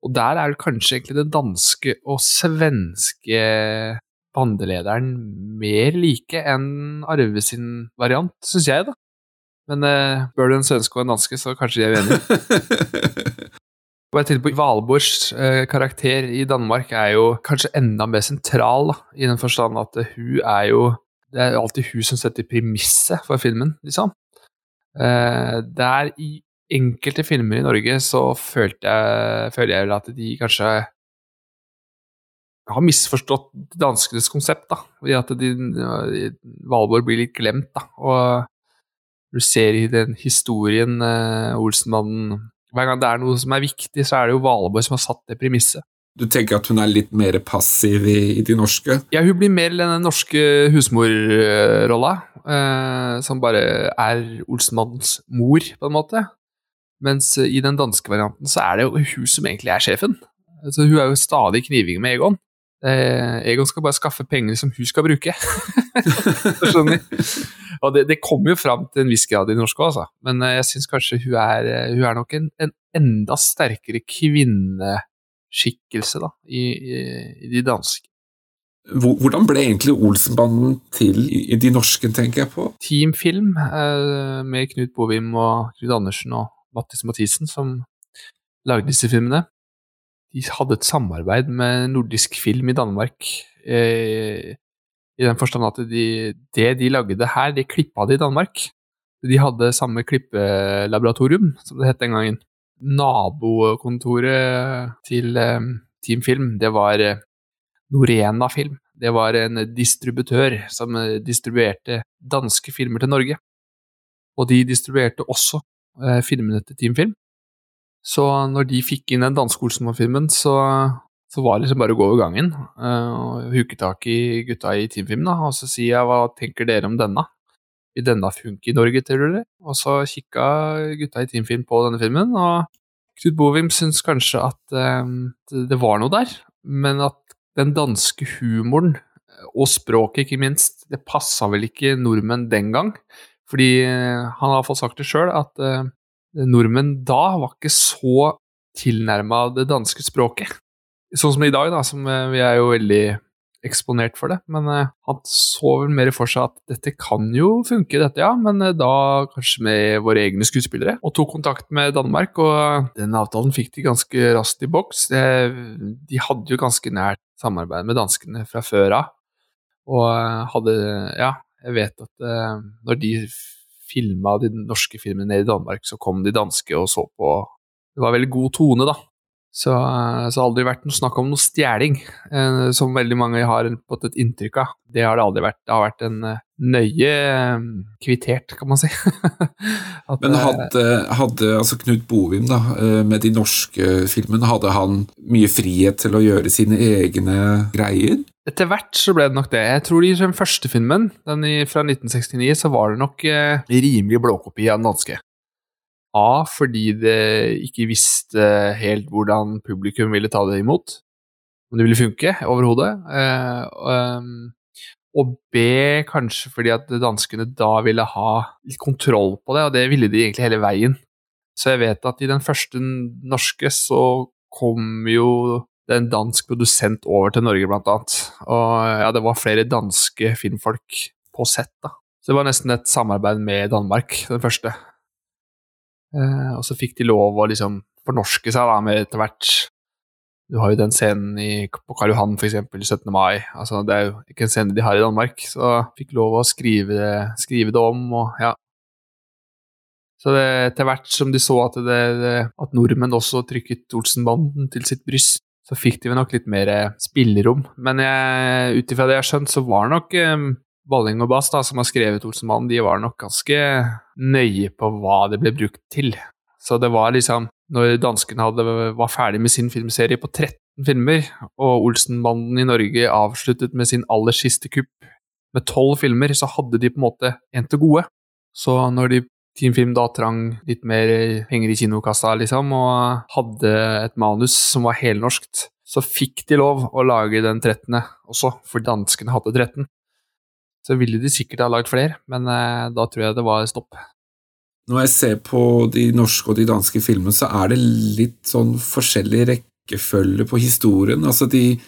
og der er det kanskje egentlig den danske og svenske bandelederen mer like enn Arve sin variant, syns jeg, da. Men eh, bør du en svenske og en danske, så kanskje de er uenige. Og jeg på Valborgs eh, karakter i Danmark er jo kanskje enda mer sentral, da, i den forstand at hun er jo Det er alltid hun som setter premisset for filmen, liksom. Eh, der i enkelte filmer i Norge så følte jeg, føler jeg vel at de kanskje har misforstått danskenes konsept, da. Fordi at de, Valborg blir litt glemt, da. Og du ser i den historien uh, Olsenmannen hver gang det er noe som er viktig, så er det jo Valborg som har satt det premisset. Du tenker at hun er litt mer passiv i, i de norske? Ja, hun blir mer den norske husmorrolla, eh, som bare er Olsenmannens mor, på en måte. Mens i den danske varianten så er det jo hun som egentlig er sjefen. Så hun er jo stadig kniving med Egon. Eh, Egon skal bare skaffe penger som hun skal bruke. Skjønner Og det, det kommer jo fram til en viss grad i norsk òg, altså. Men eh, jeg syns kanskje hun er, eh, hun er nok en, en, enda sterkere kvinneskikkelse da, i, i, i de danske. Hvordan ble egentlig Olsenbanden til i de norske, tenker jeg på? Teamfilm eh, med Knut Bovim og Knut Andersen og Mattis Mathisen som lagde disse filmene. De hadde et samarbeid med nordisk film i Danmark. Eh, i den forstand at de, det de lagde her, det klippa de i Danmark. De hadde samme klippelaboratorium, som det het den gangen. Nabokontoret til eh, Team Film, det var eh, Norena Film. Det var en distributør som eh, distribuerte danske filmer til Norge. Og de distribuerte også filmene til Team Film. Så når de fikk inn den danske Olsenmann-filmen, så så var det liksom bare å gå over gangen uh, og huke tak i gutta i teamfilmen, og så sier jeg hva tenker dere om denne? Vil denne funke i Norge, tror dere? Og så kikka gutta i teamfilm på denne filmen, og Knut Bovim syns kanskje at um, det var noe der, men at den danske humoren, og språket ikke minst, det passa vel ikke nordmenn den gang. Fordi uh, han har fått sagt det sjøl, at uh, nordmenn da var ikke så tilnærma det danske språket. Sånn som i dag, da, som eh, vi er jo veldig eksponert for det. Men han så vel mer for seg at dette kan jo funke, dette, ja. Men da kanskje med våre egne skuespillere. Og tok kontakt med Danmark, og den avtalen fikk de ganske raskt i boks. De hadde jo ganske nært samarbeid med danskene fra før av. Og hadde Ja, jeg vet at når de filma de norske filmene nede i Danmark, så kom de danske og så på Det var veldig god tone, da. Så, det så har aldri vært noe snakk om noe stjeling, eh, som veldig mange har fått et inntrykk av. Det har det aldri vært. Det har vært en eh, nøye eh, kvittert, kan man si. At, Men hadde, hadde, altså Knut Bovim, da, eh, med de norske filmene, hadde han mye frihet til å gjøre sine egne greier? Etter hvert så ble det nok det. Jeg tror i den første filmen, den fra 1969, så var det nok eh, rimelig blåkopi av den danske. A fordi det ikke visste helt hvordan publikum ville ta det imot. Om det ville funke overhodet. Eh, um, og B kanskje fordi at danskene da ville ha litt kontroll på det, og det ville de egentlig hele veien. Så jeg vet at i den første norske så kom jo det en dansk produsent over til Norge, blant annet. Og ja, det var flere danske filmfolk på sett, da. Så det var nesten et samarbeid med Danmark, den første. Eh, og så fikk de lov å liksom fornorske seg da, med etter hvert Du har jo den scenen i, på Karl Johan, f.eks., 17. mai. Altså, det er jo ikke en scene de har i Danmark, så fikk lov å skrive det, skrive det om, og ja. Så det, etter hvert som de så at, det, det, at nordmenn også trykket Olsenbanden til sitt bryst, så fikk de nok litt mer spillerom. Men ut ifra det jeg har skjønt, så var nok um, Balling og Bass, da, som har skrevet Olsenmannen, de var nok ganske nøye på hva det ble brukt til. Så det var liksom Når danskene hadde, var ferdig med sin filmserie på 13 filmer, og Olsenbanden i Norge avsluttet med sin aller siste kupp med 12 filmer, så hadde de på en måte en til gode. Så når de Team Film da trang litt mer penger i kinokassa, liksom, og hadde et manus som var helnorskt, så fikk de lov å lage den 13. også, for danskene hadde 13. Så ville de sikkert ha lagd flere, men eh, da tror jeg det var stopp. når jeg ser på de norske og de danske filmene, så er det litt sånn forskjellig rekkefølge på historien. Altså, de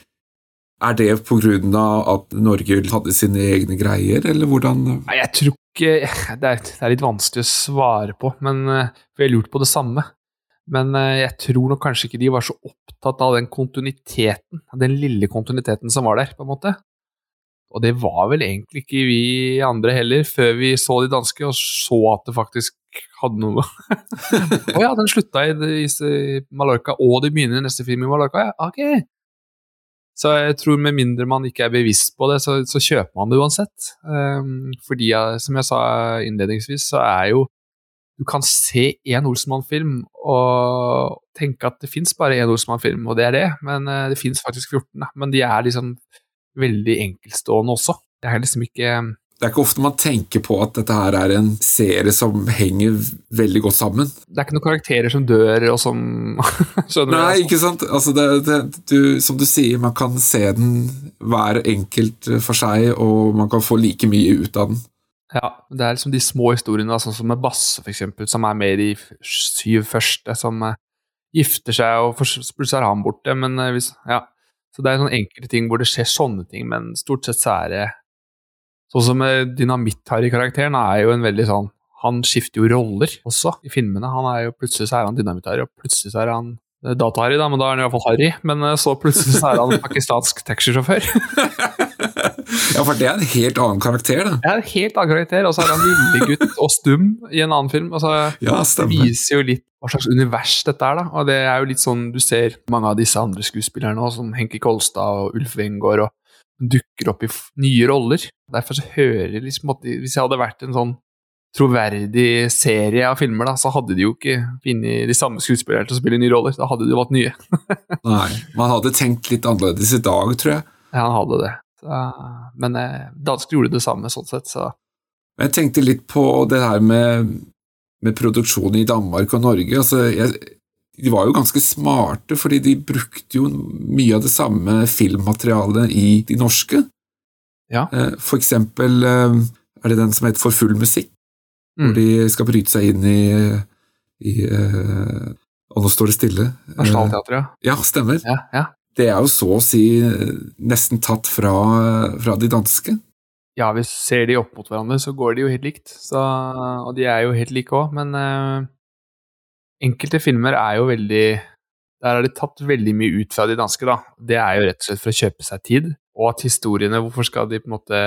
Er det på grunn av at Norge hadde sine egne greier, eller hvordan Nei, jeg tror Det er, litt vanskelig å svare på, men eh, for jeg har lurt på det samme. Men eh, jeg tror nok kanskje ikke de var så opptatt av den kontinuiteten, den lille kontinuiteten som var der, på en måte. Og det var vel egentlig ikke vi andre heller, før vi så de danske og så at det faktisk hadde noe. Å ja, den slutta i, i Mallorca, og det begynner neste film i Mallorca, ja, ok. Så jeg tror med mindre man ikke er bevisst på det, så, så kjøper man det uansett. Um, fordi, som jeg sa innledningsvis, så er jo Du kan se én Olsenmann-film og tenke at det fins bare én Olsenmann-film, og det er det, men uh, det fins faktisk 14. Da. Men de er liksom veldig enkeltstående også. Det er liksom ikke det er ikke ofte man tenker på at dette her er en serie som henger veldig godt sammen. Det er ikke noen karakterer som dør og som Skjønner Nei, du? ikke sant. Altså det, det, du, som du sier, man kan se den hver enkelt for seg, og man kan få like mye ut av den. Ja, det er liksom de små historiene, sånn som med Basse, for eksempel, som er med i syv første, som uh, gifter seg, og plutselig er han borte, men uh, hvis Ja. Så det er sånne enkelte ting hvor det skjer sånne ting, men stort sett så er det Sånn som Dynamitt-Harry-karakteren er jo en veldig sånn Han skifter jo roller også i filmene. Han er jo Plutselig så er han Dynamitt-Harry, og plutselig så er han eh, Data-Harry, da, men da er han i hvert fall Harry. Men eh, så plutselig så er han pakistansk taxisjåfør. ja, for det er en helt annen karakter, da. Ja, en helt annen karakter, og så er han lille gutt og stum i en annen film. Altså, ja, det viser jo litt hva slags univers dette er, da. Og det er jo litt sånn du ser mange av disse andre skuespillerne òg, som Henki Kolstad og Ulf Wengård og dukker opp i nye roller. Derfor så hører jeg liksom at Hvis jeg hadde vært en sånn troverdig serie av filmer, da, så hadde de jo ikke funnet de samme skuespillerne til å spille nye roller. Da hadde de jo valgt nye. Nei, man hadde tenkt litt annerledes i dag, tror jeg. Ja, han hadde det. Så, men eh, dansker gjorde det samme, sånn sett, så Jeg tenkte litt på det her med, med produksjon i Danmark og Norge. Altså, jeg, de var jo ganske smarte, fordi de brukte jo mye av det samme filmmaterialet i de norske. Ja. Eh, for eksempel eh, er det den som heter For full musikk, mm. hvor de skal bryte seg inn i, i uh, Og nå står det stille. Nasjonalteatret, ja. Ja, stemmer. Ja, ja. Det er jo så å si nesten tatt fra, fra de danske. Ja, hvis ser de opp mot hverandre, så går de jo helt likt. Så, og de er jo helt like òg, men enkelte filmer er jo veldig Der har de tatt veldig mye ut fra de danske, da. Det er jo rett og slett for å kjøpe seg tid, og at historiene Hvorfor skal de på en måte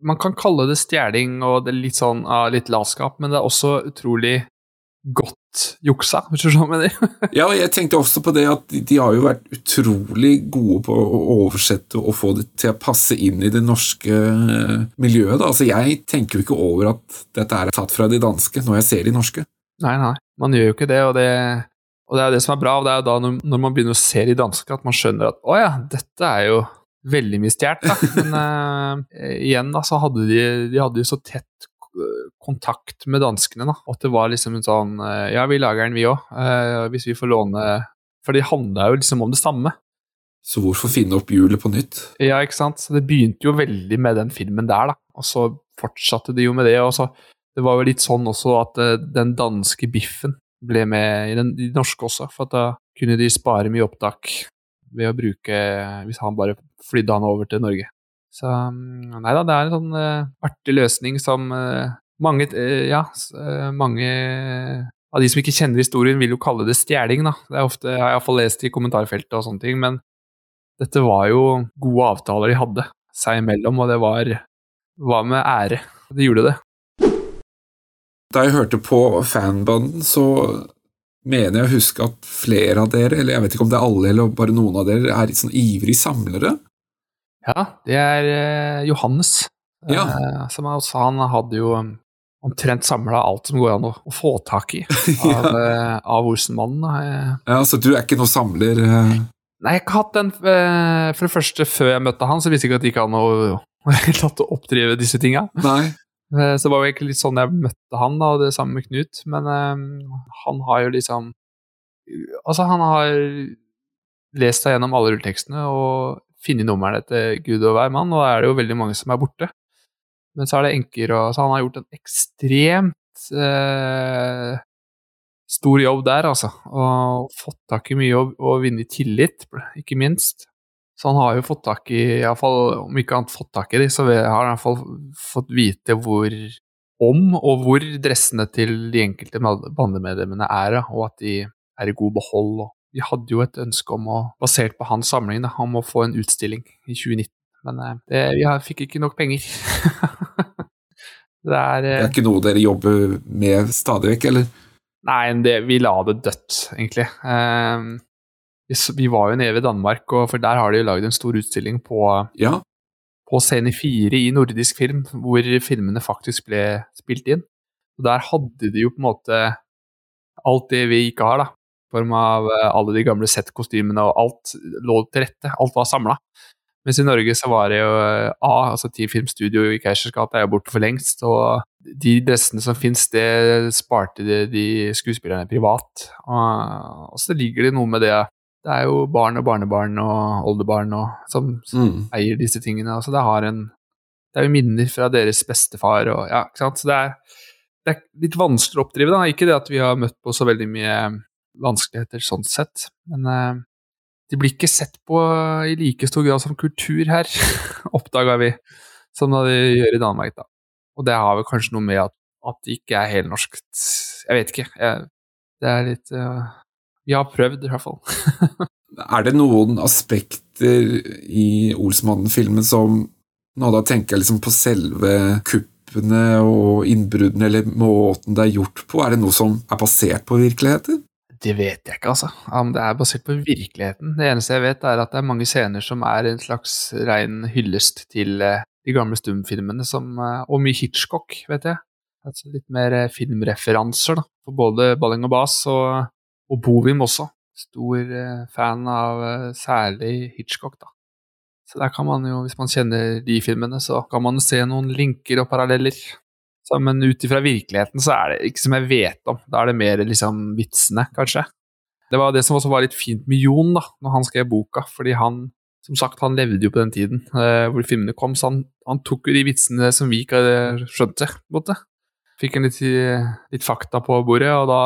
Man kan kalle det stjeling og det litt sånn av litt latskap, men det er også utrolig godt juksa, hvis du skjønner det. ja, jeg tenkte også på det at de, de, har jo vært utrolig gode på å oversette og få det til å passe inn i det norske eh, miljøet. Da. Altså, jeg tenker jo ikke over at dette er tatt fra de danske når jeg ser de norske. Nei, nei, man gjør jo ikke det, og det, og det er det som er bra. og Det er jo da når, når man begynner å se de danske, at man skjønner at å ja, dette er jo veldig mye stjålet. Men uh, igjen, da, så hadde de, de hadde jo så tett kontakt med danskene, da. At det var liksom en sånn uh, Ja, vi lager den, vi òg. Uh, hvis vi får låne For de handla jo liksom om det samme. Så hvorfor finne opp hjulet på nytt? Ja, ikke sant. Så det begynte jo veldig med den filmen der, da. Og så fortsatte de jo med det. og så det var jo litt sånn også at uh, den danske biffen ble med i den, i norske også, for da kunne de spare mye opptak ved å bruke Hvis han bare flydde han over til Norge. Så mm, nei da, det er en sånn uh, artig løsning som uh, mange Ja, mange av de som ikke kjenner historien, vil jo kalle det stjeling, da. Det er ofte, jeg har iallfall lest i kommentarfeltet og sånne ting, men dette var jo gode avtaler de hadde seg imellom, og det var, Hva med ære. De gjorde det. Da jeg hørte på fanbanden, så mener jeg å huske at flere av dere, eller jeg vet ikke om det er alle eller bare noen av dere, er litt sånn ivrige samlere. Ja, det er eh, Johannes. Ja. Eh, som også, han hadde jo um, omtrent samla alt som går an å, å få tak i av, ja. eh, av Olsenmannen. Eh. Ja, Så du er ikke noen samler? Eh? Nei, jeg har ikke hatt den eh, For det første, før jeg møtte han, så visste jeg ikke at det gikk an å oppdrive disse tinga. Nei. Eh, så det var jo egentlig litt sånn jeg møtte han, da, og det samme med Knut. Men um, han har jo liksom Altså, han har lest seg gjennom alle rulletekstene og funnet numrene til Gud og hver mann, og da er det jo veldig mange som er borte. Men så er det enker, og så han har gjort en ekstremt eh, stor jobb der, altså. Og fått tak i mye og, og vunnet tillit, ikke minst. Så han har jo fått tak i, i fall, om ikke annet fått tak i de, så har han i hvert fall fått vite hvor om og hvor dressene til de enkelte bandemedlemmene er, og at de er i god behold. Vi hadde jo et ønske om å, basert på hans samling, da, om å få en utstilling i 2019, men eh, det, vi fikk ikke nok penger. det, er, det er ikke noe dere jobber med stadig vekk, eller? Nei, det, vi la det dødt, egentlig. Um, vi var jo nede ved Danmark, for der har de jo lagd en stor utstilling på, ja. på Scene 4 i nordisk film, hvor filmene faktisk ble spilt inn. Og Der hadde de jo på en måte alt det vi ikke har, da I form av eh, alle de gamle Z-kostymene og alt lå til rette. Alt var samla. Mens i Norge så var det jo eh, A, altså Team Filmstudio i Keisers gate er jo borte for lengst. Og de dressene som fins, det sparte de, de, skuespillerne privat. Og, og, så ligger det noe med det Det er jo barn og barnebarn og oldebarn og, som, som mm. eier disse tingene. Altså det, har en, det er jo minner fra deres bestefar og ja, ikke sant. Så det er, det er litt vanskelig å oppdrive, da. Ikke det at vi har møtt på så veldig mye vanskeligheter sånn sett. Men uh, de blir ikke sett på i like stor grad som kultur her, oppdaga vi, som de gjør i Danmark. da. Og det har vel kanskje noe med at, at det ikke er helnorsk Jeg vet ikke. Jeg, det er litt uh, Vi har prøvd, i hvert fall. er det noen aspekter i Olsmannen-filmen som Nå da tenker jeg liksom på selve kuppene og innbruddene, eller måten det er gjort på. Er det noe som er basert på virkeligheter? Det vet jeg ikke, altså. Om det er basert på virkeligheten. Det eneste jeg vet, er at det er mange scener som er en slags rein hyllest til uh, de gamle stumfilmene, som, uh, og mye Hitchcock, vet jeg. Altså litt mer uh, filmreferanser, da. For både Balling og Bas og, og Bovim også. Stor fan av særlig Hitchcock, da. Så der kan man jo, hvis man kjenner de filmene, så kan man se noen linker og paralleller. Så, men ut ifra virkeligheten så er det ikke som jeg vet om. Da er det mer liksom vitsene, kanskje. Det var det som også var litt fint med Jon, da, når han skrev boka, fordi han som sagt, han levde jo på den tiden eh, hvor filmene kom, så han, han, tok jo de vitsene som vi ikke skjønte. på en måte. Fikk en litt, litt, fakta på bordet, og da,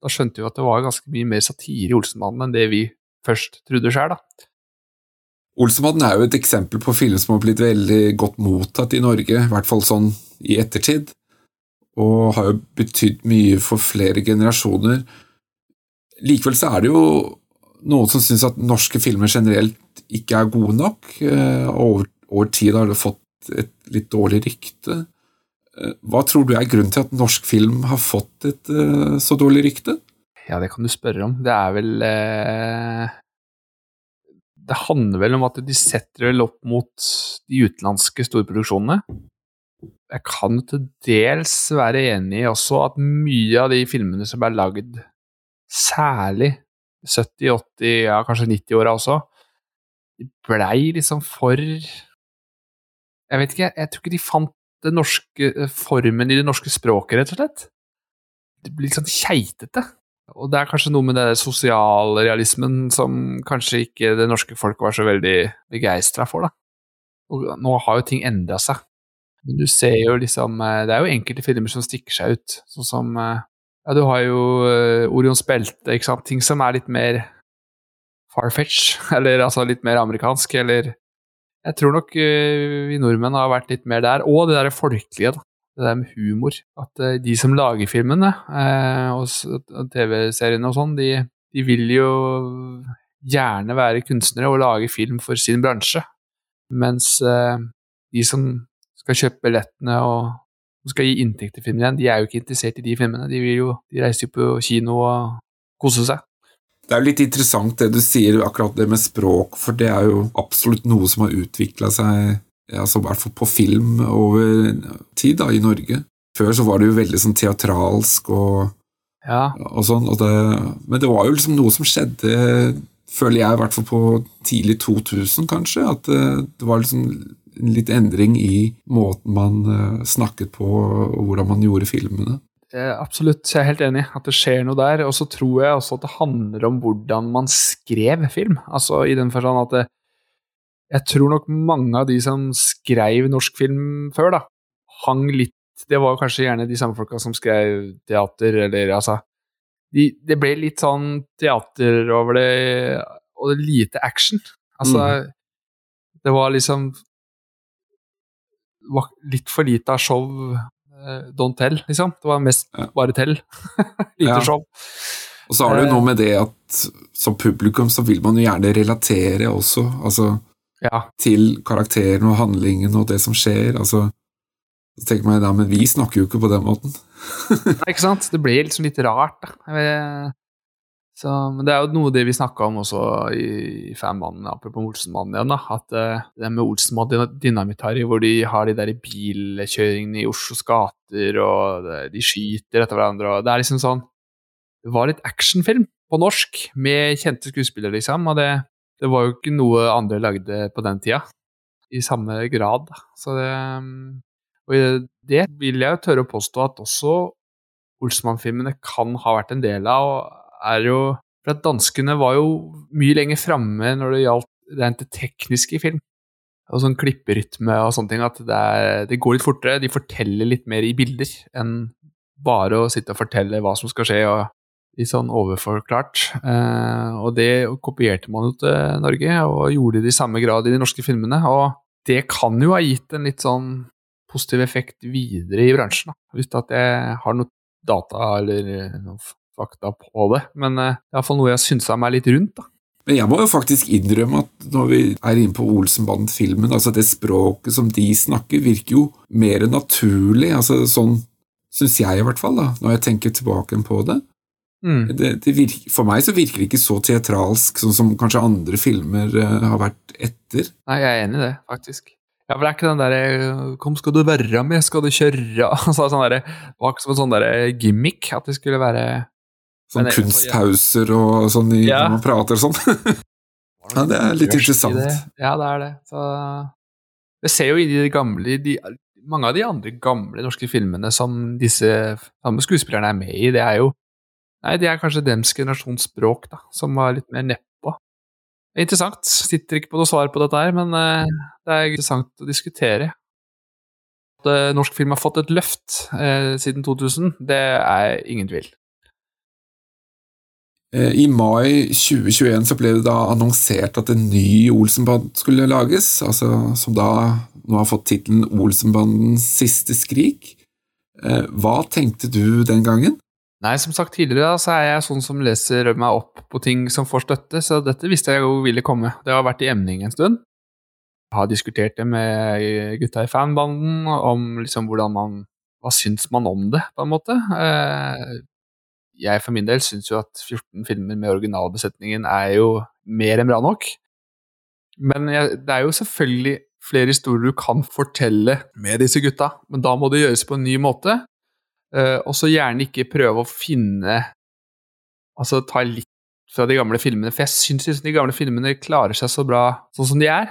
da skjønte vi at det var ganske mye mer satire i Olsenmannen enn det vi først trodde sjøl. Olsenmannen er jo et eksempel på film som har blitt veldig godt mottatt i Norge, i hvert fall sånn i ettertid, og har jo betydd mye for flere generasjoner. Likevel så er det jo noen som syns at norske filmer generelt ikke er gode nok. og over, over tid har det fått et litt dårlig rykte. Eh, hva tror du er grunnen til at norsk film har fått et uh, så dårlig rykte? Ja, det kan du spørre om. Det er vel uh, Det handler vel om at de setter vel opp mot de utenlandske storproduksjonene jeg kan til dels være enig i også at mye av de filmene som er lagd, særlig 70-, 80-, ja kanskje 90-åra også, blei liksom for Jeg vet ikke, jeg tror ikke de fant den norske eh, formen i det norske språket, rett og slett. Det blir litt sånn keitete. Og det er kanskje noe med den sosialrealismen som kanskje ikke det norske folk var så veldig begeistra for, da. Og nå har jo ting endra seg. Men du ser jo liksom eh, Det er jo enkelte filmer som stikker seg ut, sånn som eh, Ja, du har jo Orions belte, ikke sant. Ting som er litt mer farfetch, eller altså litt mer amerikansk, eller Jeg tror nok uh, vi nordmenn har vært litt mer der. Og det derre folkelige, da. Det der med humor. At uh, de som lager filmene, og TV-seriene og sånn, de, de vil jo gjerne være kunstnere og lage film for sin bransje. Mens de som skal kjøpe billettene og skal gi inntekt til filmen igjen. De er jo ikke interessert i de filmene. De, jo, de reiser jo på kino og koser seg. Det er jo litt interessant det du sier, akkurat det med språk, for det er jo absolutt noe som har utvikla seg, altså i hvert fall på film over tid da, i Norge. Før så var det jo veldig sånn teatralsk og, ja. og sånn, og det, men det var jo liksom noe som skjedde, føler jeg, i hvert fall på tidlig 2000, kanskje, at det, det var liksom litt endring i måten man eh, snakket på, og hvordan man gjorde filmene. Absolutt, jeg er helt enig at det skjer noe der. Og så tror jeg også at det handler om hvordan man skrev film. Altså i den forstand at det, jeg tror nok mange av de som skrev norsk film før, da, hang litt Det var kanskje gjerne de samme folka som skrev teater, eller altså de, Det ble litt sånn teater over det, og det lite action. Altså Det var liksom litt for lite av show. Eh, don't tell, liksom. Det var mest Ja. bare tell. lite Ja. show. Og så har det jo noe med det at som publikum så vil man jo gjerne relatere også, altså Ja. til karakteren og handlingen og det som skjer. altså så tenker man da, Men vi snakker jo ikke på den måten. Nei, ikke sant? Det blir liksom litt rart, da. Så, men det er jo noe det vi snakka om også i, i Fanmannen, apropos Olsenmannen igjen, da. At uh, det med Olsenmann Dynamitt Harry, hvor de har de der bilkjøringene i Oslos gater, og de skyter etter hverandre, og det er liksom sånn Det var litt actionfilm på norsk, med kjente skuespillere, liksom, og det, det var jo ikke noe andre lagde på den tida. I samme grad. Så det mm, Og det vil jeg jo tørre å påstå at også Olsenmann-filmene kan ha vært en del av, og er jo For at danskene var jo mye lenger framme når det gjaldt rent det tekniske i film. Og sånn klipperytme og sånne ting, at det, er, det går litt fortere. De forteller litt mer i bilder enn bare å sitte og fortelle hva som skal skje, og litt sånn overforklart. Eh, og det kopierte man jo til Norge, og gjorde det i samme grad i de norske filmene. Og det kan jo ha gitt en litt sånn positiv effekt videre i bransjen, da. Hvis at jeg har noe data eller noe fakta på det. Men eh, det er iallfall noe jeg synsa meg litt rundt, da. Men jeg må jo faktisk innrømme at når vi er inne på Olsenbanden-filmen, altså det språket som de snakker, virker jo mer naturlig. altså Sånn syns jeg i hvert fall, da, når jeg tenker tilbake på det. Mm. det, det virker, for meg så virker det ikke så teatralsk sånn som kanskje andre filmer eh, har vært etter. Nei, jeg er enig i det, faktisk. Ja, for det er ikke den derre 'Kom, skal du være med, skal du kjøre?' Altså, sånn der, Det var ikke som en sånn der gimmick at det skulle være Sånn det- kunstpauser og sånn i, Ja. når man prater og sånn. Ja, det er litt interessant. det. Ja, det er det. Så Jeg ser jo i de gamle de, Mange av de andre gamle norske filmene som disse samme skuespillerne er med i, det er jo Nei, det er kanskje dems generasjons språk, da, som var litt mer nedpå. Er interessant. Sitter ikke på noe svar på dette her, men uh, det er interessant å diskutere. At eh, norsk film har fått et løft eh, siden 2000, det er ingen tvil. Eh, I mai 2021 så ble det da annonsert at en ny Olsenband skulle lages, altså som da nå har fått tittelen Olsenbandens siste skrik. Eh, Hva tenkte du den gangen? Nei, som sagt tidligere, så er jeg sånn som leser meg opp på ting som får støtte, så dette visste jeg jo ville komme. Det har vært i emning en stund. Jeg har diskutert det med gutta i fanbanden, om liksom hvordan man Hva syns man om det, på en måte? Jeg for min del syns jo at 14 filmer med originalbesetningen er jo mer enn bra nok. Men jeg, det er jo selvfølgelig flere historier du kan fortelle med disse gutta, men da må det gjøres på en ny måte. Uh, og så gjerne ikke prøve å finne Altså ta litt fra de gamle filmene, for jeg syns liksom de gamle filmene klarer seg så bra sånn som de er.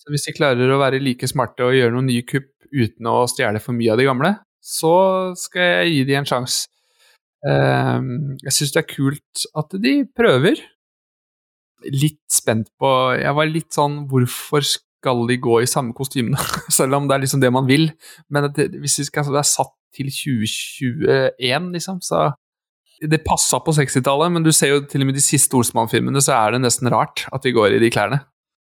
Så hvis de klarer å være like smarte og gjøre noen nye kupp uten å stjele for mye av de gamle, så skal jeg gi de en sjanse. Eh, jeg syns det er kult at de prøver. Litt spent på Jeg var litt sånn Hvorfor skal de gå i samme kostymene? Selv om det er liksom det man vil. Men det, hvis de skal være satt til 2021, liksom, så Det passa på 60-tallet, men du ser jo til og med de siste Olsmann-filmene, så er det nesten rart at de går i de klærne.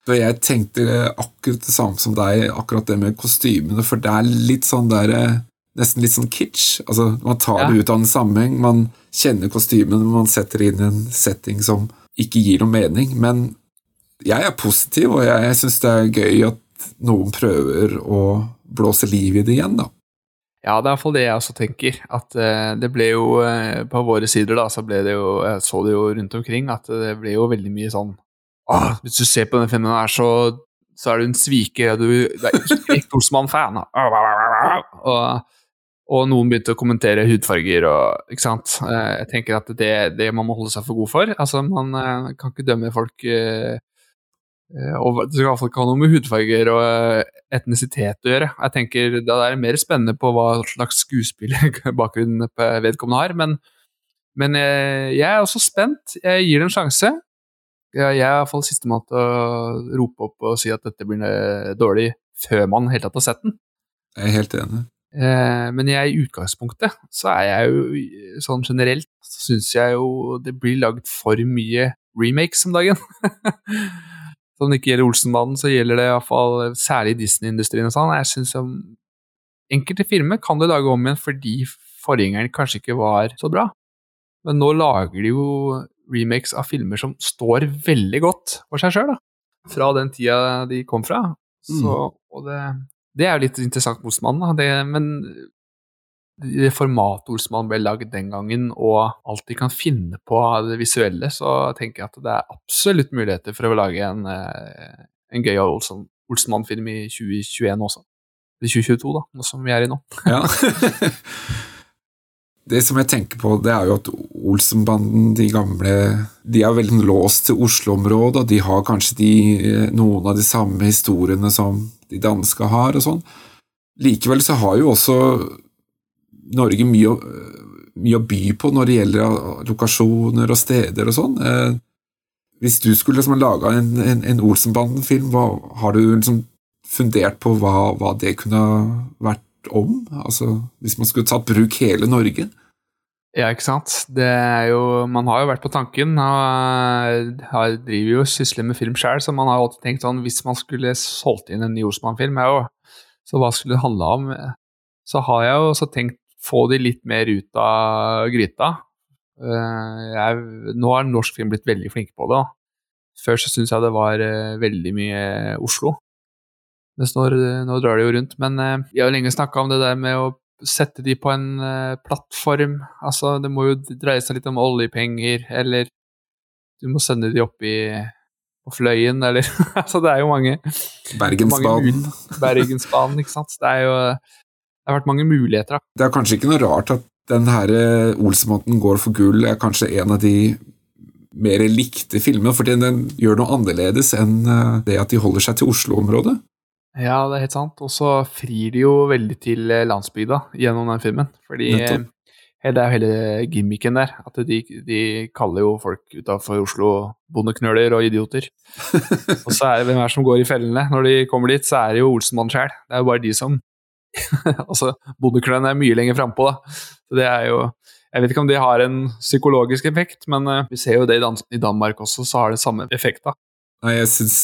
Jeg tenkte akkurat det samme som deg, akkurat det med kostymene, for det er litt sånn der eh, Nesten litt sånn kitsch. Altså, man tar Ja. det ut av en sammenheng, man kjenner kostymene, man setter inn en setting som ikke gir noe mening. Men jeg er positiv, og jeg, jeg syns det er gøy at noen prøver å blåse liv i det igjen, da. Ja, det er iallfall det jeg også tenker. At eh, det ble jo eh, På våre sider, da, så ble det jo Jeg så det jo rundt omkring, at det ble jo veldig mye sånn Åh, hvis du ser på den filmen her, så, så er du en sviker. Du, du er ikke ekte Olsmann-fan. Og, og noen begynte å kommentere hudfarger og Ikke sant. Eh, Jeg tenker at det, det man må holde seg for god for. Altså, man eh, kan ikke dømme folk eh, og Det skal i hvert fall ikke ha noe med hudfarger og etnisitet å gjøre. Jeg tenker Da er mer spennende på hva slags skuespillerbakgrunn vedkommende har. Men, men jeg er også spent. Jeg gir det en sjanse. Jeg er iallfall sistemann til å rope opp og si at dette blir dårlig, før man helt tatt har sett den. Jeg er helt enig. Eh, men jeg, i utgangspunktet så er jeg jo sånn generelt så syns jeg jo det blir lagd for mye remakes om dagen. Som det ikke gjelder Olsenmannen, så gjelder det iallfall særlig Disney-industrien og sånn. Jeg synes som Enkelte filmer kan du lage om igjen fordi forgjengeren kanskje ikke var så bra. Men nå lager de jo remakes av filmer som står veldig godt for seg sjøl, fra den tida de kom fra. Så, Mm. og det, det er jo litt interessant med Olsmannen. Det, men formatet Olsmann ble lagd den gangen, og alt de kan finne på av det visuelle, så tenker jeg at det er absolutt muligheter for å lage en, eh, en gøy Olsenmann-film i 2021 også. Eller 2022, da, nå som vi er i nå. Ja. Det som jeg tenker på, det er jo at Olsenbanden, de gamle, de er veldig låst til Oslo-området, og de har kanskje de, eh, noen av de samme historiene som de danske har, og sånn. Likevel så har jo også Norge mye, mye å by på når det gjelder eh, lokasjoner og steder og sånn. Eh, Hvis du skulle liksom laga en, en, en Olsenbanden-film, har du liksom fundert på hva, hva det kunne vært om? Altså, hvis man skulle tatt bruk hele Norge? Ja, ikke sant. Det er jo, man har jo vært på tanken. og driver jo og sysler med film sjøl, så man har jo alltid tenkt sånn Hvis man skulle solgt inn en ny Osman-film, så hva skulle det handle om? Så har jeg jo også tenkt få de litt mer ut av gryta. Eh, Jeg, nå har norsk film blitt veldig flinke på det. Før så syns jeg det var eh, veldig mye Oslo. Mens nå, nå drar det jo rundt. Men jeg vi har jo lenge snakka om det der med å sette de på en eh, plattform. Altså, det må jo dreie seg litt om oljepenger, eller du må sende de opp i på Fløyen, eller Altså, det er jo mange Bergensbanen. Bergensbanen, ikke sant. Det er jo Det har vært mange muligheter, da. Det er kanskje ikke noe rart at den her Olsemåten går for gull er kanskje en av de mer likte filmene, fordi den gjør noe annerledes enn eh, det at de holder seg til Oslo-området. Ja, det er helt sant. Og så frir de jo veldig til eh, landsbygda gjennom den filmen. Fordi eh, det er jo hele gimmicken der. At de, de kaller jo folk utafor Oslo bondeknøler og idioter. og så er det hvem er det som går i fellene? Når de kommer dit, så er det jo Olsenmann sjæl. Det er jo bare de som Altså, bondeknølen er mye lenger frampå, da. Så det er jo Jeg vet ikke om det har en psykologisk effekt, men eh, vi ser jo det i, Dan i Danmark også, så har det samme effekt, da. Nei, jeg syns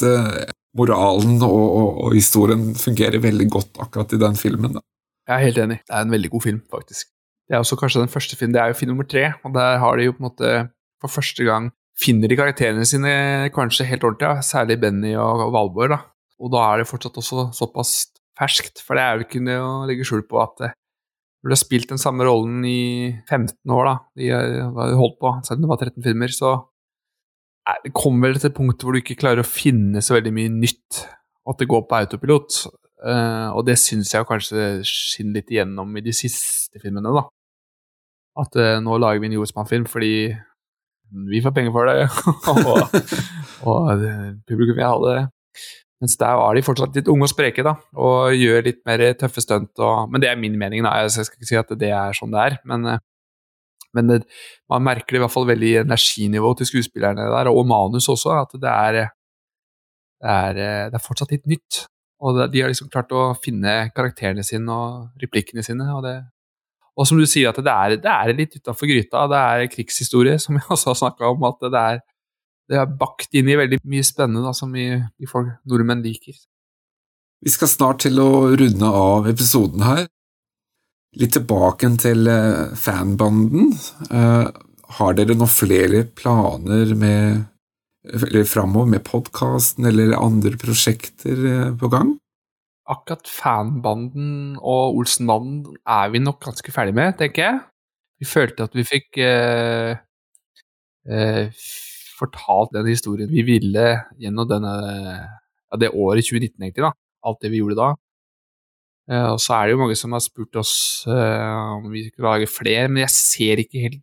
moralen og, og, og historien fungerer veldig godt akkurat i den filmen. Da. Jeg er helt enig. Det er en veldig god film, faktisk. Det er også kanskje den første filmen. Det er jo film nummer tre, og der har de jo på en måte for første gang finner de karakterene sine kanskje helt ordentlig, ja. særlig Benny og, Valborg. da. Og da er det fortsatt også såpass ferskt, for det er jo ikke noe å legge skjul på at eh, når du har spilt den samme rollen i 15 år, da, de har holdt på, selv om det var 13 filmer, så det kommer vel til et punkt hvor du ikke klarer å finne så veldig mye nytt, at det går på autopilot. Uh, og det syns jeg kanskje skinner litt igjennom i de siste filmene, da. At uh, nå lager vi en Jordsmann-film fordi vi får penger for det, og, og eh, publikum vil ha det. Mens der var de fortsatt litt unge og spreke, da, og gjør litt mer tøffe stunt. Men det er min mening, da. Jeg skal ikke si at det er sånn det er, men, eh, men det, man merker det i hvert fall veldig i energinivået til skuespillerne der, og manus også, at det er, det er, det er fortsatt litt nytt. Og de har liksom klart å finne karakterene sine og replikkene sine. Og, og som du sier, at det er, det er litt utafor gryta. Det er krigshistorie, som vi også har snakka om. At det er, det er bakt inn i veldig mye spennende da, som vi, vi folk, nordmenn liker. Vi skal snart til å runde av episoden her. Litt tilbake til eh, fanbanden. Eh, har dere noen flere planer med eller framover med podkasten eller andre prosjekter eh, på gang? Akkurat fanbanden og Olsenbanden er vi nok ganske ferdig med, tenker jeg. Vi følte at vi fikk eh, eh, fortalt den historien vi ville gjennom denne, ja, det året 2019, egentlig. da. Alt det vi gjorde da. Eh, og så er det jo mange som har spurt oss eh, om vi skal lage flere, men jeg ser ikke helt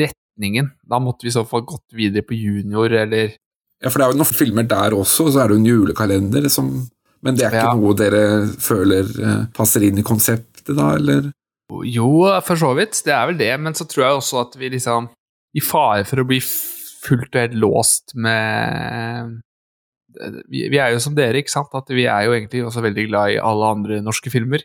retningen. Da måtte vi i så fall gått videre på junior, eller Ja, for det er jo noen filmer der også, og så er det jo en julekalender som Men det er ikke Ja. noe dere føler eh, passer inn i konseptet, da, eller? Jo, for så vidt. Det er vel det. Men så tror jeg også at vi liksom I fare for å bli fullt og helt låst med vi, er jo som dere, ikke sant? At vi er jo egentlig også veldig glad i alle andre norske filmer.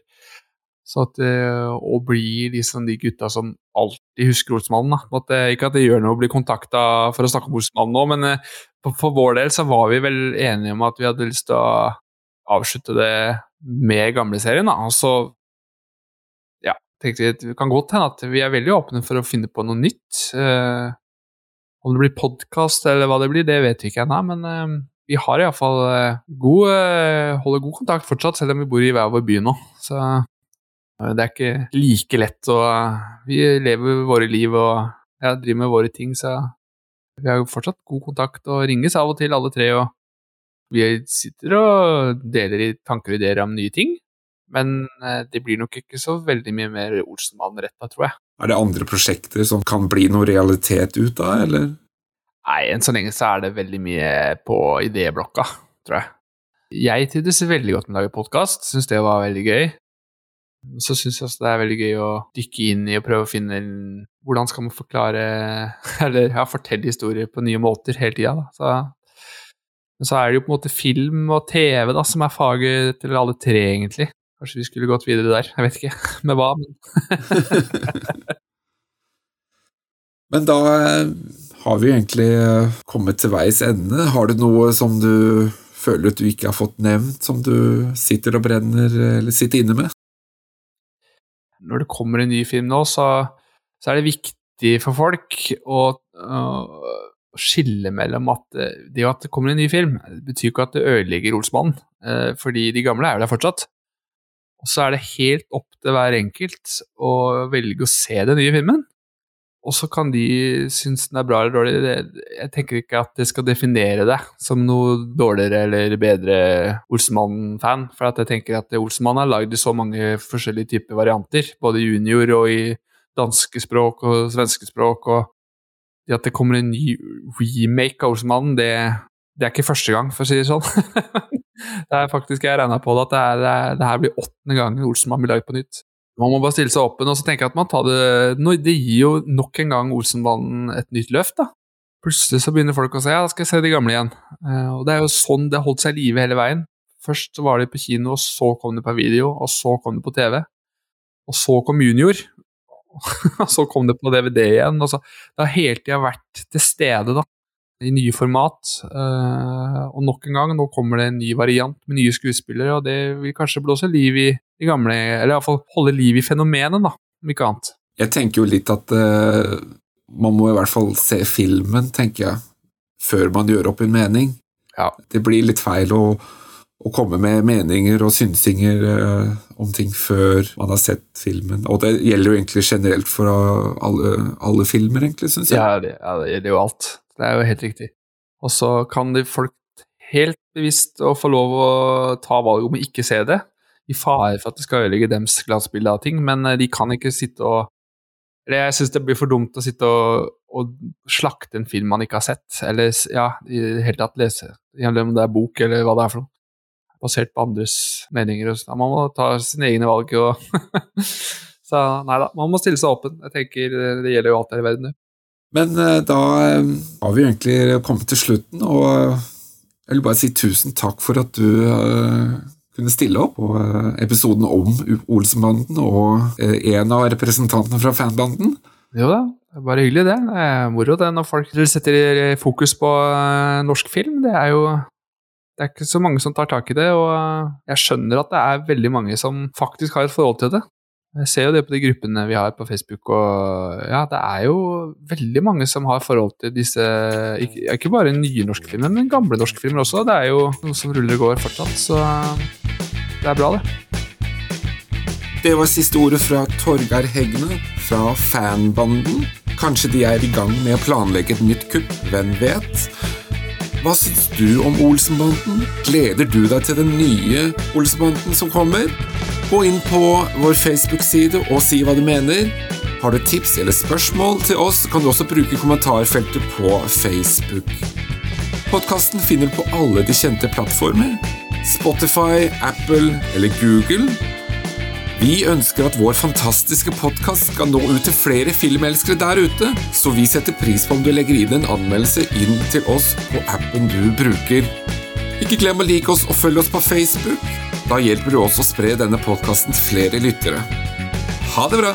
Så at eh, å bli liksom de gutta som alltid husker Olsmannen da. At, Ikke at det gjør noe å bli kontakta for å snakke om Olsmannen nå, men eh, for, vår del så var vi vel enige om at vi hadde lyst til å avslutte det med gamleserien. da, og så ja, tenkte vi at det kan godt hende at vi er veldig åpne for å finne på noe nytt. Eh, om det blir podkast eller hva det blir, det vet vi ikke ennå, men vi har iallfall eh, god, eh, holder god kontakt fortsatt, selv om vi bor i hver vår by nå. Så eh, det er ikke like lett å Vi lever våre liv og ja, driver med våre ting, så vi har fortsatt god kontakt og ringes av og til, alle tre. og Vi sitter og deler i tanker og ideer om nye ting, men det blir nok ikke så veldig mye mer Olsenmann-retta, tror jeg. Er det andre prosjekter som kan bli noe realitet ut av, eller? Nei, enn så lenge så er det veldig mye på idéblokka, tror jeg. Jeg trivdes veldig godt med å lage podkast, syns det var veldig gøy. Så syns jeg også det er veldig gøy å dykke inn i og prøve å finne hvordan skal man forklare Eller ja, fortelle historier på nye måter hele tida, da. Så, men så er det jo på en måte film og TV da, som er faget til alle tre, egentlig. Kanskje vi skulle gått videre der. Jeg vet ikke med hva. men Men da eh, har vi egentlig eh, kommet til veis ende. Har du noe som du føler at du ikke har fått nevnt, som du sitter og brenner eller sitter inne med? når det kommer en ny film nå, så, så er det viktig for folk å, å skille mellom at eh, det at det kommer en ny film, betyr ikke at det ødelegger Olsmannen, eh, fordi de gamle er der fortsatt. Og så er det helt opp til hver enkelt å velge å se den nye filmen. Og så kan de synes den er bra eller dårlig. Jeg tenker ikke at det skal definere deg som noe dårligere eller bedre Olsenmann-fan. For jeg tenker at Olsenmann har lagd i så mange forskjellige typer varianter. Både junior og i danske språk og svenske språk. Og det at det kommer en ny remake av Olsenmannen, det, det er ikke første gang, for å si det sånn. det er faktisk, Jeg regna på det at det, er, det, er, her blir åttende gangen Olsenmann blir laget på nytt. Man må bare stille seg åpen, og så tenker jeg at man tar det Det gir jo nok en gang Olsenbanen et nytt løft, da. Plutselig så begynner folk å si ja, da skal jeg se de gamle igjen. Eh, og det er jo sånn det har holdt seg i live hele veien. Først var det på kino, og så kom det på video, og så kom det på TV. Og så kom Junior, og så kom det på DVD igjen. Og så, det har hele tida vært til stede, da. I nye format. Eh, og nok en gang, nå kommer det en ny variant med nye skuespillere, og det vil kanskje blåse liv i de gamle Eller iallfall holde liv i fenomenet, da, om ikke annet. Jeg tenker jo litt at uh, man må i hvert fall se filmen, tenker jeg, før man gjør opp en mening. Ja. Det blir litt feil å, å komme med meninger og synsinger eh, om ting før man har sett filmen. Og det gjelder jo egentlig generelt for alle, alle filmer, egentlig, syns jeg. Ja, det, ja, det gjelder jo alt. Det er jo helt riktig. Og så kan de folk helt bevisst å få lov å ta valg om å ikke se det, i fare for at det skal ødelegge dems glansbilde av ting, men eh, de kan ikke sitte og eller Jeg syns det blir for dumt å sitte og, og slakte en film man ikke har sett, eller ja, i det hele tatt lese, om det er bok eller hva det er for noe. Basert på andres meninger. og sånn. Man må ta sine egne valg. og Så nei da, man må stille seg åpen. Jeg tenker eh, Det gjelder jo alt her i verden, det. Men eh, da eh, har vi egentlig kommet til slutten, og eh, jeg vil bare si tusen takk for at du kunne stille opp på episoden om Olsenbanden og en av representantene fra fanbanden. Jo da, det er bare hyggelig det. Det er moro det når folk setter fokus på norsk film. Det er jo det er ikke så mange som tar tak i det, og jeg skjønner at det er veldig mange som faktisk har et forhold til det. Jeg ser jo det på de gruppene vi har på Facebook, og ja, det er jo veldig mange som har forhold til disse Ikke, ikke bare nye norske filmer, men gamle norske filmer også. Det er jo noe som ruller og går fortsatt, så det er bra, det. Det var siste ordet fra Torgeir Hegne fra fanbanden. Kanskje de er i gang med å planlegge et nytt kupp, hvem vet? Hva syns du om Olsenbanden? Gleder du deg til den nye Olsenbanden som kommer? Gå inn på vår Facebook-side og si hva du mener. Har du tips eller spørsmål til oss, kan du også bruke kommentarfeltet på Facebook. Podkasten finner du på alle de kjente plattformer. Spotify, Apple eller Google. Vi ønsker at vår fantastiske podkast skal nå ut til flere filmelskere der ute, så vi setter pris på om du legger inn en anmeldelse inn til oss på appen du bruker. Ikke glem å like oss og følge oss på Facebook. Da hjelper du også å spre denne podkasten til flere lyttere. Ha det bra!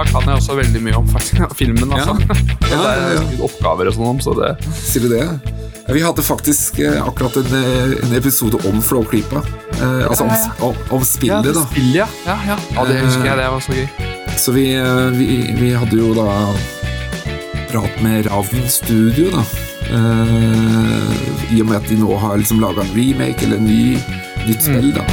Flåklypa kan jeg også veldig mye om faktisk, filmen. Altså. Ja. Ja, Ja, ja, oppgaver og sånn om, så det Sier du det? Ja, Vi hadde faktisk eh, akkurat en, eh, en episode om Flåklypa. Eh, altså om, Ja, ja, om, om spillet, da. Spill, ja. Ja, ja. ja, det husker jeg. Det var så gøy. Så vi, eh, vi, vi hadde jo da prat med Ravn Studio, da. Eh, I og med at de nå har liksom laga en remake eller en ny, nytt spill, da.